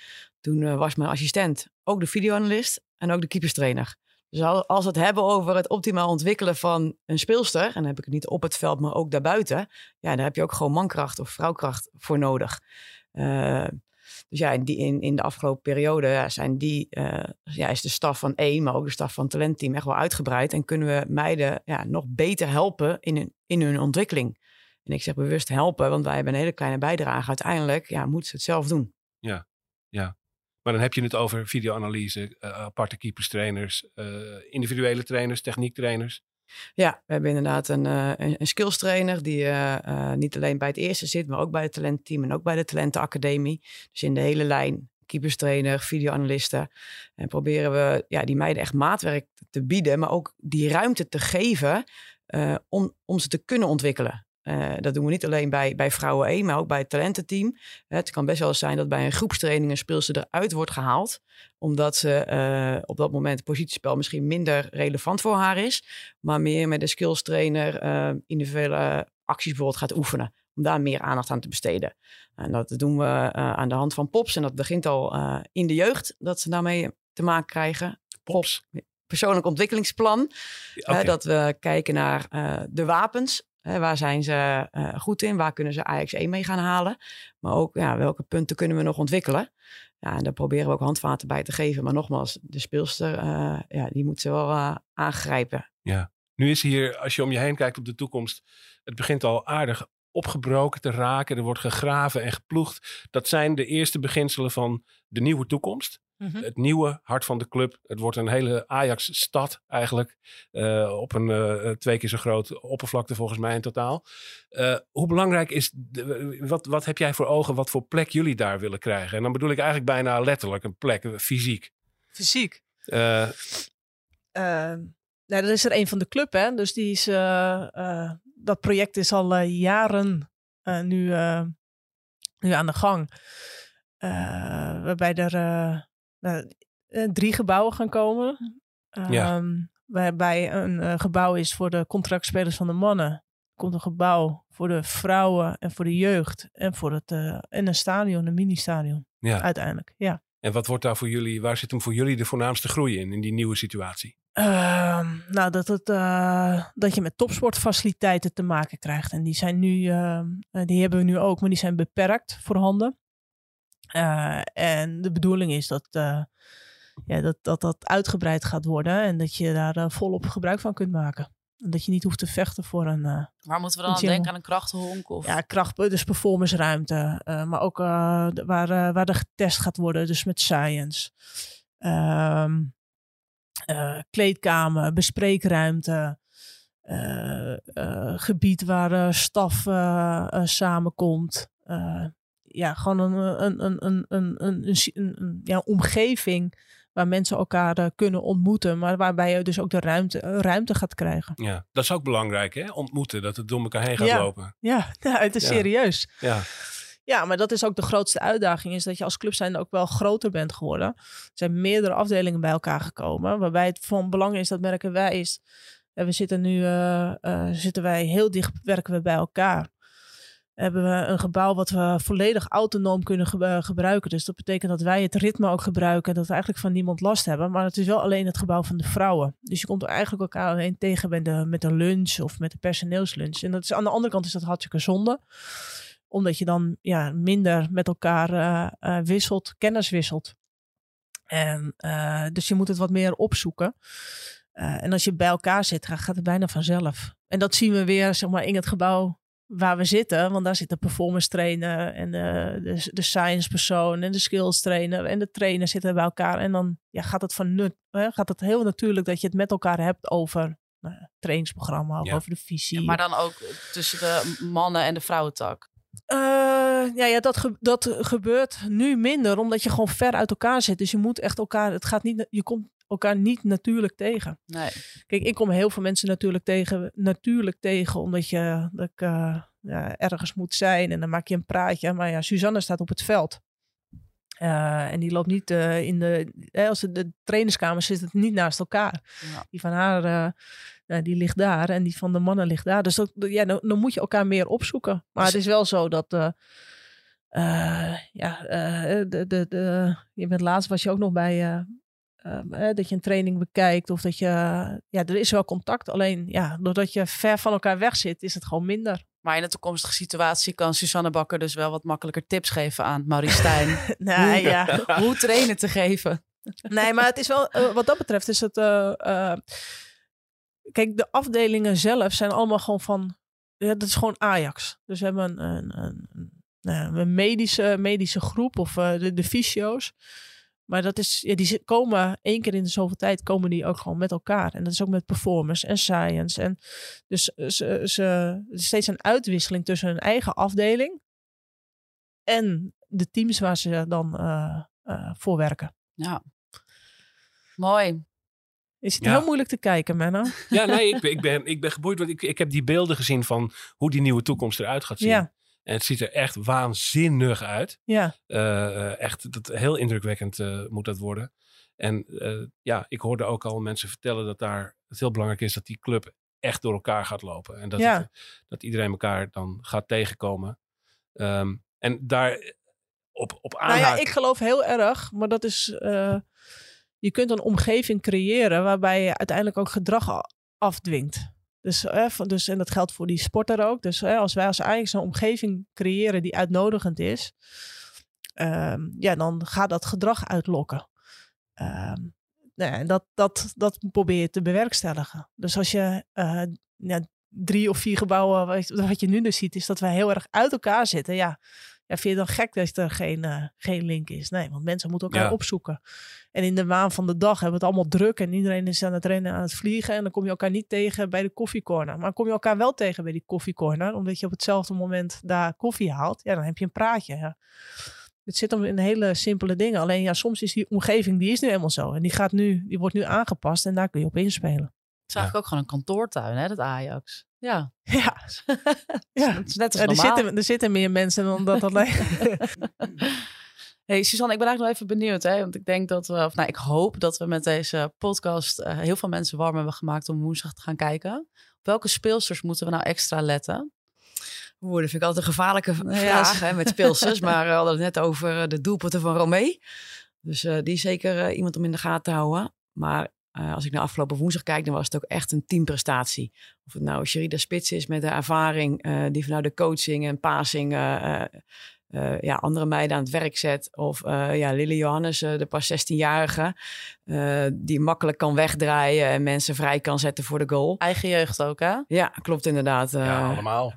Toen uh, was mijn assistent ook de videoanalist en ook de keeperstrainer. Dus als we het hebben over het optimaal ontwikkelen van een speelster... en dan heb ik het niet op het veld, maar ook daarbuiten... ja, daar heb je ook gewoon mankracht of vrouwkracht voor nodig. Uh, dus ja, in, die, in, in de afgelopen periode ja, zijn die, ja, is de staf van één... maar ook de staf van het talentteam echt wel uitgebreid... en kunnen we meiden ja, nog beter helpen in hun, in hun ontwikkeling... En ik zeg bewust helpen, want wij hebben een hele kleine bijdrage. Uiteindelijk ja, moeten ze het zelf doen. Ja, ja. Maar dan heb je het over videoanalyse, uh, aparte keeperstrainers, uh, individuele trainers, techniektrainers. Ja, we hebben inderdaad een, uh, een, een skills trainer die niet alleen bij het eerste zit, maar ook bij het talentteam en ook bij de talentenacademie. Dus in de hele lijn keeperstrainer, videoanalisten. En proberen we ja, die meiden echt maatwerk te bieden, maar ook die ruimte te geven om, om ze te kunnen ontwikkelen. Eh, dat doen we niet alleen bij, bij vrouwen 1, maar ook bij het talententeam. Het kan best wel zijn dat bij een groepstraining een speelster eruit wordt gehaald. Omdat ze eh, op dat moment het positiespel misschien minder relevant voor haar is. Maar meer met de skills trainer eh, individuele acties bijvoorbeeld gaat oefenen. Om daar meer aandacht aan te besteden. En dat doen we eh, aan de hand van POPs. En dat begint al eh, in de jeugd, dat ze daarmee te maken krijgen. Pops. Persoonlijk ontwikkelingsplan. Hè, dat we kijken naar eh, de wapens. Waar zijn ze eh, goed in? Waar kunnen ze Ajax 1 mee gaan halen? Maar ook ja, welke punten kunnen we nog ontwikkelen? Ja, en daar proberen we ook handvaten bij te geven. Maar nogmaals, de speelster, eh, ja, die moet ze wel eh, aangrijpen. Nu is hier, als je om je heen kijkt op de toekomst, het begint al aardig opgebroken te raken. Er wordt gegraven en geploegd. Dat zijn de eerste beginselen van de nieuwe toekomst. Mhm. Het nieuwe hart van de club. Het wordt een hele Ajax-stad eigenlijk. eh, op een eh, twee keer zo groot oppervlakte volgens mij in totaal. Eh, hoe belangrijk is, de, wat, wat heb jij voor ogen, wat voor plek jullie daar willen krijgen? En dan bedoel ik eigenlijk bijna letterlijk een plek, eh, fysiek. Fysiek. Eh, Ehm, nou, dat is er een van de club, hè. Dus die is, eh, eh, dat project is al eh, jaren eh, nu, eh, nu aan de gang. Eh, waarbij er eh, nou, eh, drie gebouwen gaan komen. Ja. Ehm, waarbij een eh, gebouw is voor de contractspelers van de mannen. Komt een gebouw voor de vrouwen en voor de jeugd. En, voor het, eh, en een stadion, een mini-stadion. ja. Uiteindelijk, ja. En wat wordt daar voor jullie, waar zit hem voor jullie de voornaamste groei in, in die nieuwe situatie? Ehm, nou, dat, het, dat je met topsportfaciliteiten te maken krijgt. En die zijn nu, ehm, eh, die hebben we nu ook, maar die zijn beperkt voorhanden. Eh, en de bedoeling is dat, eh, ja, dat, dat dat uitgebreid gaat worden en dat je daar eh, volop gebruik van kunt maken. En dat je niet hoeft te vechten voor een Waar moeten we dan aan denken? Aan een krachtenhonk? Of... ja, kracht, dus performanceruimte. maar ook waar, waar er getest gaat worden, dus met science. Eh, kleedkamer, bespreekruimte. gebied waar staf samenkomt. Eh, ja, gewoon een, een, een, een, een, een, een, een- een- ja, omgeving waar mensen elkaar eh, kunnen ontmoeten. Maar waarbij je dus ook de ruimte, eh, ruimte gaat krijgen. Ja, dat is ook belangrijk, hè? Ontmoeten, dat het door elkaar heen gaat Ja. lopen. Ja, het is Ja. serieus. Ja, Ja, maar dat is ook de grootste uitdaging. Is dat je als club zijn ook wel groter bent geworden. Er zijn meerdere afdelingen bij elkaar gekomen. Waarbij het van belang is, dat merken wij, is... eh, we zitten nu eh, eh, zitten wij heel dicht, werken we bij elkaar. Hebben we een gebouw wat we volledig autonoom kunnen ge- gebruiken. Dus dat betekent dat wij het ritme ook gebruiken. En dat we eigenlijk van niemand last hebben. Maar het is wel alleen het gebouw van de vrouwen. Dus je komt er eigenlijk elkaar alleen tegen met de, met de lunch of met de personeelslunch. En dat is, aan de andere kant is dat hartstikke zonde omdat je dan ja, minder met elkaar eh, eh, wisselt, kennis wisselt. En, eh, dus je moet het wat meer opzoeken. Eh, en als je bij elkaar zit, ga- gaat het bijna vanzelf. En dat zien we weer zeg maar, in het gebouw waar we zitten. Want daar zit de performance trainer en de, de, de science persoon en de skills trainer en de trainer zitten bij elkaar. En dan ja, gaat, het van nut, hè, gaat het heel natuurlijk dat je het met elkaar hebt over nou, trainingsprogramma of Ja. over de visie. Ja, maar dan ook tussen de mannen en de vrouwentak. Eh, ja, ja dat, ge- dat gebeurt nu minder, omdat je gewoon ver uit elkaar zit. Dus je moet echt elkaar, het gaat niet, je komt elkaar niet natuurlijk tegen. Nee. Kijk, ik kom heel veel mensen natuurlijk tegen, natuurlijk tegen, omdat je dat ik, eh, ja, ergens moet zijn en dan maak je een praatje. Maar ja, Suzanne staat op het veld. Eh, en die loopt niet eh, in de, hè, als de, de trainerskamer zit het niet naast elkaar. Ja. Die van haar, nou, die ligt daar en die van de mannen ligt daar. Dus dat, ja, dan, dan moet je elkaar meer opzoeken. Maar Dus- het is wel zo dat, ja, de, de, de, je bent laatst was je ook nog bij, eh, eh, eh, dat je een training bekijkt of dat je, ja, er is wel contact. Alleen, ja, doordat je ver van elkaar weg zit, is het gewoon minder. Maar in de toekomstige situatie kan Susanne Bakker dus wel wat makkelijker tips geven aan Maurice Stijn. nee, ja. Hoe trainen te geven. Nee, maar het is wel, eh, wat dat betreft is het, eh, eh, kijk, de afdelingen zelf zijn allemaal gewoon van, ja, dat is gewoon Ajax. Dus we hebben een, een, een, een, nou medische, medische groep of de, de fysio's. Maar dat is, ja, die komen één keer in de zoveel tijd komen die ook gewoon met elkaar. En dat is ook met performance en science. En dus ze, ze, er is steeds een uitwisseling tussen hun eigen afdeling en de teams waar ze dan eh, eh, voor werken. Ja. Mooi. Zit Ja. heel moeilijk te kijken, Menno. Ja, nee, ik ben, ik ben, ik ben geboeid. Want ik, ik heb die beelden gezien van hoe die nieuwe toekomst eruit gaat zien. Ja, En het ziet er echt waanzinnig uit. ja. Eh, eh, echt dat, heel indrukwekkend eh, moet dat worden. En ja, ik hoorde ook al mensen vertellen dat daar het heel belangrijk is dat die club echt door elkaar gaat lopen. En dat, Ja. het- dat iedereen elkaar dan gaat tegenkomen. Ehm, en daar op, op Nou ja, ik geloof heel erg, maar dat is... je kunt een omgeving creëren waarbij je uiteindelijk ook gedrag afdwingt. Dus, eh, dus, en dat geldt voor die sporter ook. Dus eh, als wij als Ajax een omgeving creëren die uitnodigend is... ehm, ja, dan gaat dat gedrag uitlokken. Ehm, nou ja, en dat, dat, dat probeer je te bewerkstelligen. Dus als je eh, ja, drie of vier gebouwen, wat je nu dus ziet, is dat wij heel erg uit elkaar zitten. Ja, ja vind je dan gek dat er geen, eh, geen link is? Nee, want mensen moeten elkaar Ja. opzoeken. En in de waan van de dag hebben we het allemaal druk en iedereen is aan het rennen, aan het vliegen. En dan kom je elkaar niet tegen bij de koffiecorner. Maar kom je elkaar wel tegen bij die koffiecorner, omdat je op hetzelfde moment daar koffie haalt. Ja, dan heb je een praatje. Ja. Het zit hem in hele simpele dingen. Alleen ja, soms is die omgeving, die is nu helemaal zo. En die, gaat nu, die wordt nu aangepast en daar kun je op inspelen. Het is eigenlijk ook gewoon een kantoortuin, hè, dat Ajax. Ja, Ja, ja. het is net als Ja, er, zitten, er zitten meer mensen dan dat alleen. Hey Suzanne, ik ben eigenlijk nog even benieuwd. Hè? Want ik denk dat we, of nou, ik hoop dat we met deze podcast eh, heel veel mensen warm hebben gemaakt om woensdag te gaan kijken. Op welke speelsters moeten we nou extra letten? Oeh, dat vind ik altijd een gevaarlijke Ja. vraag hè, met speelsters. maar we hadden het net over eh, de doelpunten van Romee. Dus eh, die is zeker eh, iemand om in de gaten te houden. Maar eh, als ik naar afgelopen woensdag kijk, dan was het ook echt een teamprestatie. Of het nou Sherida Spits is met de ervaring eh, die vanuit de coaching en passing eh, ja, andere meiden aan het werk zet. Of eh, ja, Lily Johannes, de pas 16-jarige, eh, die makkelijk kan wegdraaien en mensen vrij kan zetten voor de goal. Eigen jeugd ook, hè? Ja, klopt inderdaad. eh. ja, allemaal.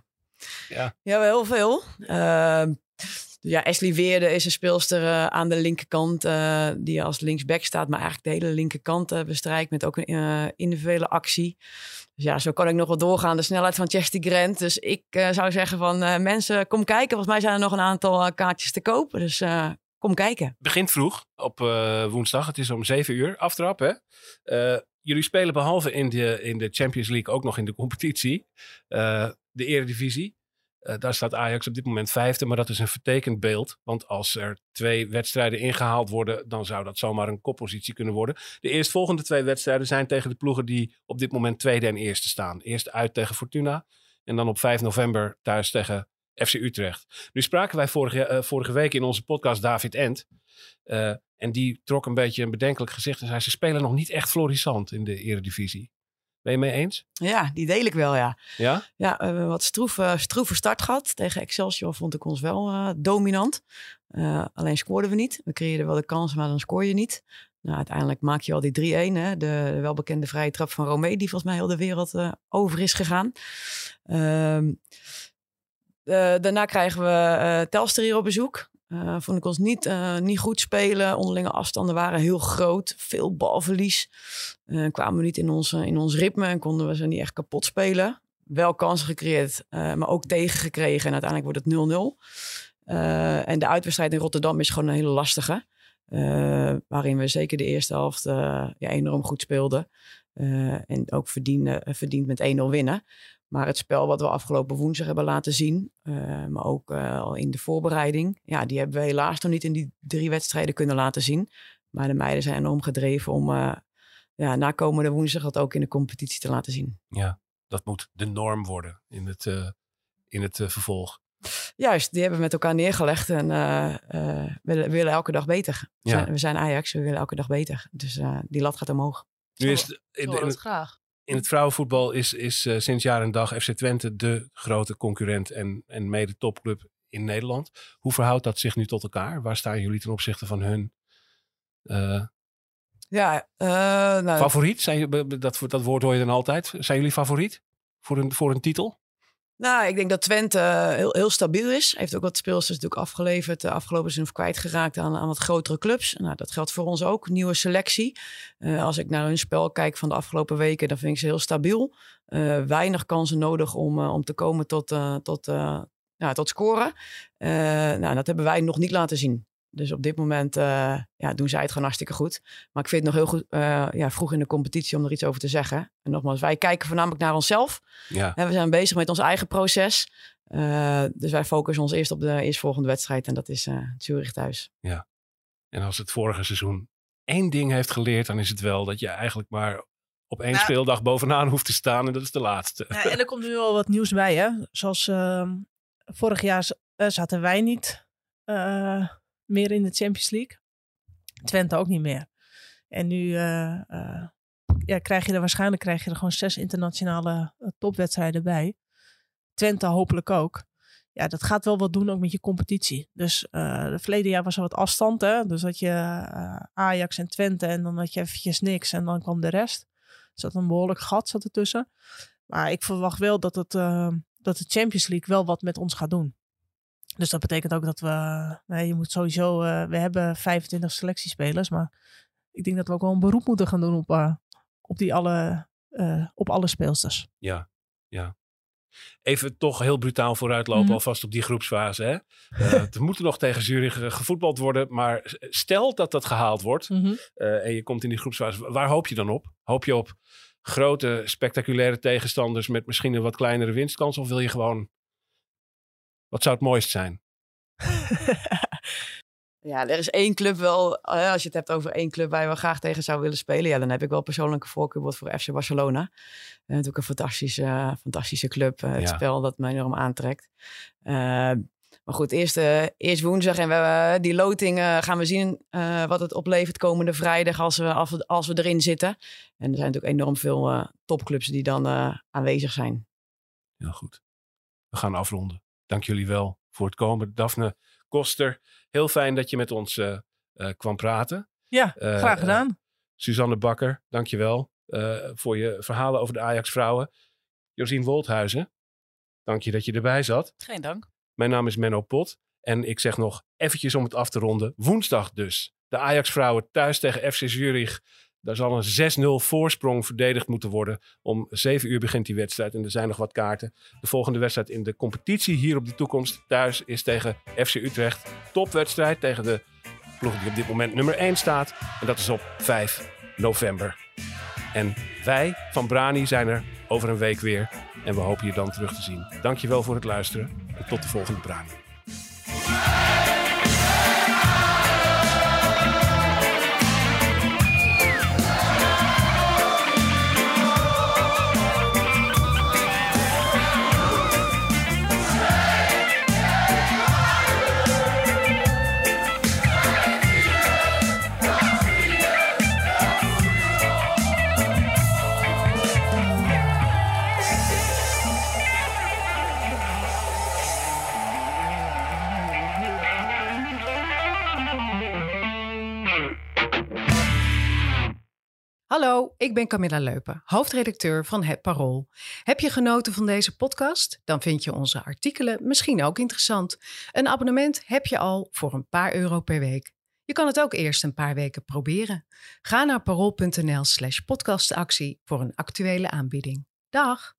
Ja, wel heel veel. Ja, Ashley Weerde is een speelster eh, aan de linkerkant eh, die als linksback staat, maar eigenlijk de hele linkerkant eh, bestrijkt met ook een individuele actie. Dus ja, zo kan ik nog wel doorgaan. De snelheid van Chesty Grant. Dus ik zou zeggen van mensen, kom kijken. Volgens mij zijn er nog een aantal kaartjes te kopen. Dus kom kijken. Begint vroeg op woensdag. Het is om 7 uur aftrap. Hè? Jullie spelen behalve in de, in de Champions League ook nog in de competitie. de Eredivisie. Eh, daar staat Ajax op dit moment vijfde, maar dat is een vertekend beeld. Want als er twee wedstrijden ingehaald worden, dan zou dat zomaar een koppositie kunnen worden. De eerstvolgende twee wedstrijden zijn tegen de ploegen die op dit moment tweede en eerste staan. Eerst uit tegen Fortuna en dan op 5 november thuis tegen FC Utrecht. Nu spraken wij vorige, eh, vorige week in onze podcast David Ent. Eh, en die trok een beetje een bedenkelijk gezicht en zei: Ze spelen nog niet echt florissant in de Eredivisie. Ben je mee eens? Ja, die deel ik wel, ja. Ja? Ja, we hebben wat stroeve, stroeve start gehad. Tegen Excelsior vond ik ons wel eh, dominant. Eh, alleen scoorden we niet. We creëerden wel de kansen, maar dan scoor je niet. Nou, uiteindelijk maak je al die 3-1. Hè? De, de welbekende vrije trap van Romee, die volgens mij heel de wereld eh, over is gegaan. Ehm, eh, daarna krijgen we Telstar hier op bezoek. Eh, vond ik ons niet, eh, niet goed spelen. Onderlinge afstanden waren heel groot. Veel balverlies. Eh, kwamen we niet in ons, in ons ritme en konden we ze niet echt kapot spelen. Wel kansen gecreëerd, maar ook tegengekregen. En uiteindelijk wordt het 0-0. Eh, en de uitwedstrijd in Rotterdam is gewoon een hele lastige. waarin we zeker de eerste helft ja, enorm goed speelden. En ook verdiend met 1-0 winnen. Maar het spel wat we afgelopen woensdag hebben laten zien, eh, maar ook eh, al in de voorbereiding, ja, die hebben we helaas nog niet in die drie wedstrijden kunnen laten zien. Maar de meiden zijn enorm gedreven om eh, ja, na komende woensdag dat ook in de competitie te laten zien. Ja, dat moet de norm worden in het, eh, in het eh, vervolg. Juist, die hebben we met elkaar neergelegd en eh, eh, we, willen- elke dag beter. We, Ja. zijn, we zijn Ajax, we willen elke dag beter. Dus eh, die lat gaat omhoog. Nu is in, in het, graag. In het vrouwenvoetbal is, is eh, sinds jaar en dag FC Twente de grote concurrent en, en mede topclub in Nederland. Hoe verhoudt dat zich nu tot elkaar? Waar staan jullie ten opzichte van hun eh, Ja, eh, nou, favoriet? Zijn, dat, dat woord hoor je dan altijd. Zijn jullie favoriet voor een, voor een titel? Nou, ik denk dat Twente eh, heel, heel stabiel is. Heeft ook wat speelsters natuurlijk afgeleverd. De afgelopen seizoen of kwijtgeraakt aan, aan wat grotere clubs. Nou, dat geldt voor ons ook. Nieuwe selectie. Eh, als ik naar hun spel kijk van de afgelopen weken, dan vind ik ze heel stabiel. Eh, weinig kansen nodig om, eh, om te komen tot, eh, tot, eh, ja, tot scoren. Eh, nou, dat hebben wij nog niet laten zien. Dus op dit moment uh, ja, doen zij het gewoon hartstikke goed. Maar ik vind het nog heel goed, uh, ja, vroeg in de competitie om er iets over te zeggen. En nogmaals, wij kijken voornamelijk naar onszelf. Ja. En we zijn bezig met ons eigen proces. Uh, dus wij focussen ons eerst op de eerstvolgende wedstrijd. En dat is Zurich thuis. Ja. En als het vorige seizoen één ding heeft geleerd, dan is het wel dat je eigenlijk maar op één Nou- speeldag bovenaan hoeft te staan. En dat is de laatste. Ja, en er komt nu al wat nieuws bij, hè. Zoals ehm, vorig jaar eh, zaten wij niet eh, meer in de Champions League. Twente ook niet meer. En nu eh, eh, ja, krijg je er waarschijnlijk krijg je er gewoon zes internationale eh, topwedstrijden bij. Twente hopelijk ook. Ja, dat gaat wel wat doen ook met je competitie. Dus eh het verleden jaar was er wat afstand. Hè? Dus dat je Ajax en Twente en dan had je eventjes niks en dan kwam de rest. Er zat een behoorlijk gat zat ertussen. Maar ik verwacht wel dat, het, dat de Champions League wel wat met ons gaat doen. Dus dat betekent ook dat we... Nee, je moet sowieso... eh, we hebben 25 selectiespelers, maar ik denk dat we ook wel een beroep moeten gaan doen op, eh, op, die alle, eh, op alle speelsters. Ja, ja. Even toch heel brutaal vooruitlopen Mhm. alvast op die groepsfase. Hè? Eh, er moet nog tegen Zurich eh, gevoetbald worden. Maar stel dat dat gehaald wordt Mhm. eh, en je komt in die groepsfase. Waar hoop je dan op? Hoop je op grote, spectaculaire tegenstanders met misschien een wat kleinere winstkans? Of wil je gewoon... Wat zou het mooist zijn? Ja, er is één club wel, als je het hebt over één club waar je wel graag tegen zou willen spelen. Ja, dan heb ik wel persoonlijke voorkeur voor FC Barcelona. Eh, natuurlijk een fantastische, fantastische club. eh, het Ja. spel dat mij enorm aantrekt. Eh, maar goed, eerst, eh, eerst woensdag en we, die loting gaan we zien wat het oplevert komende vrijdag als we, als we, als we erin zitten. En er zijn natuurlijk enorm veel topclubs die dan aanwezig zijn. Heel goed. We gaan afronden. Dank jullie wel voor het komen. Daphne Koster, heel fijn dat je met ons eh, eh, kwam praten. Ja, Eh, graag gedaan. Suzanne Bakker, dankjewel uh, voor je verhalen over de Ajax-vrouwen. Josien Wolthuizen, dank je dat je erbij zat. Geen dank. Mijn naam is Menno Pot en ik zeg nog eventjes om het af te ronden. Woensdag dus. De Ajax-vrouwen thuis tegen FC Zurich. Daar zal een 6-0 voorsprong verdedigd moeten worden. Om 7 uur begint die wedstrijd en er zijn nog wat kaarten. De volgende wedstrijd in de competitie hier op de toekomst thuis is tegen FC Utrecht. Topwedstrijd tegen de ploeg die op dit moment nummer 1 staat. En dat is op 5 november. En wij van Brani zijn er over een week weer. En we hopen je dan terug te zien. Dankjewel voor het luisteren. En tot de volgende Brani. Ik ben Camilla Leupen, hoofdredacteur van Het Parool. Heb je genoten van deze podcast? Dan vind je onze artikelen misschien ook interessant. Een abonnement heb je al voor een paar euro per week. Je kan het ook eerst een paar weken proberen. Ga naar parool.nl slash podcastactie voor een actuele aanbieding. Dag!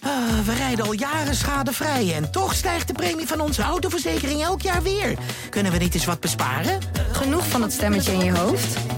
Ah, we rijden al jaren schadevrij en toch stijgt de premie van onze autoverzekering elk jaar weer. Kunnen we niet eens wat besparen? Genoeg van het stemmetje in je hoofd?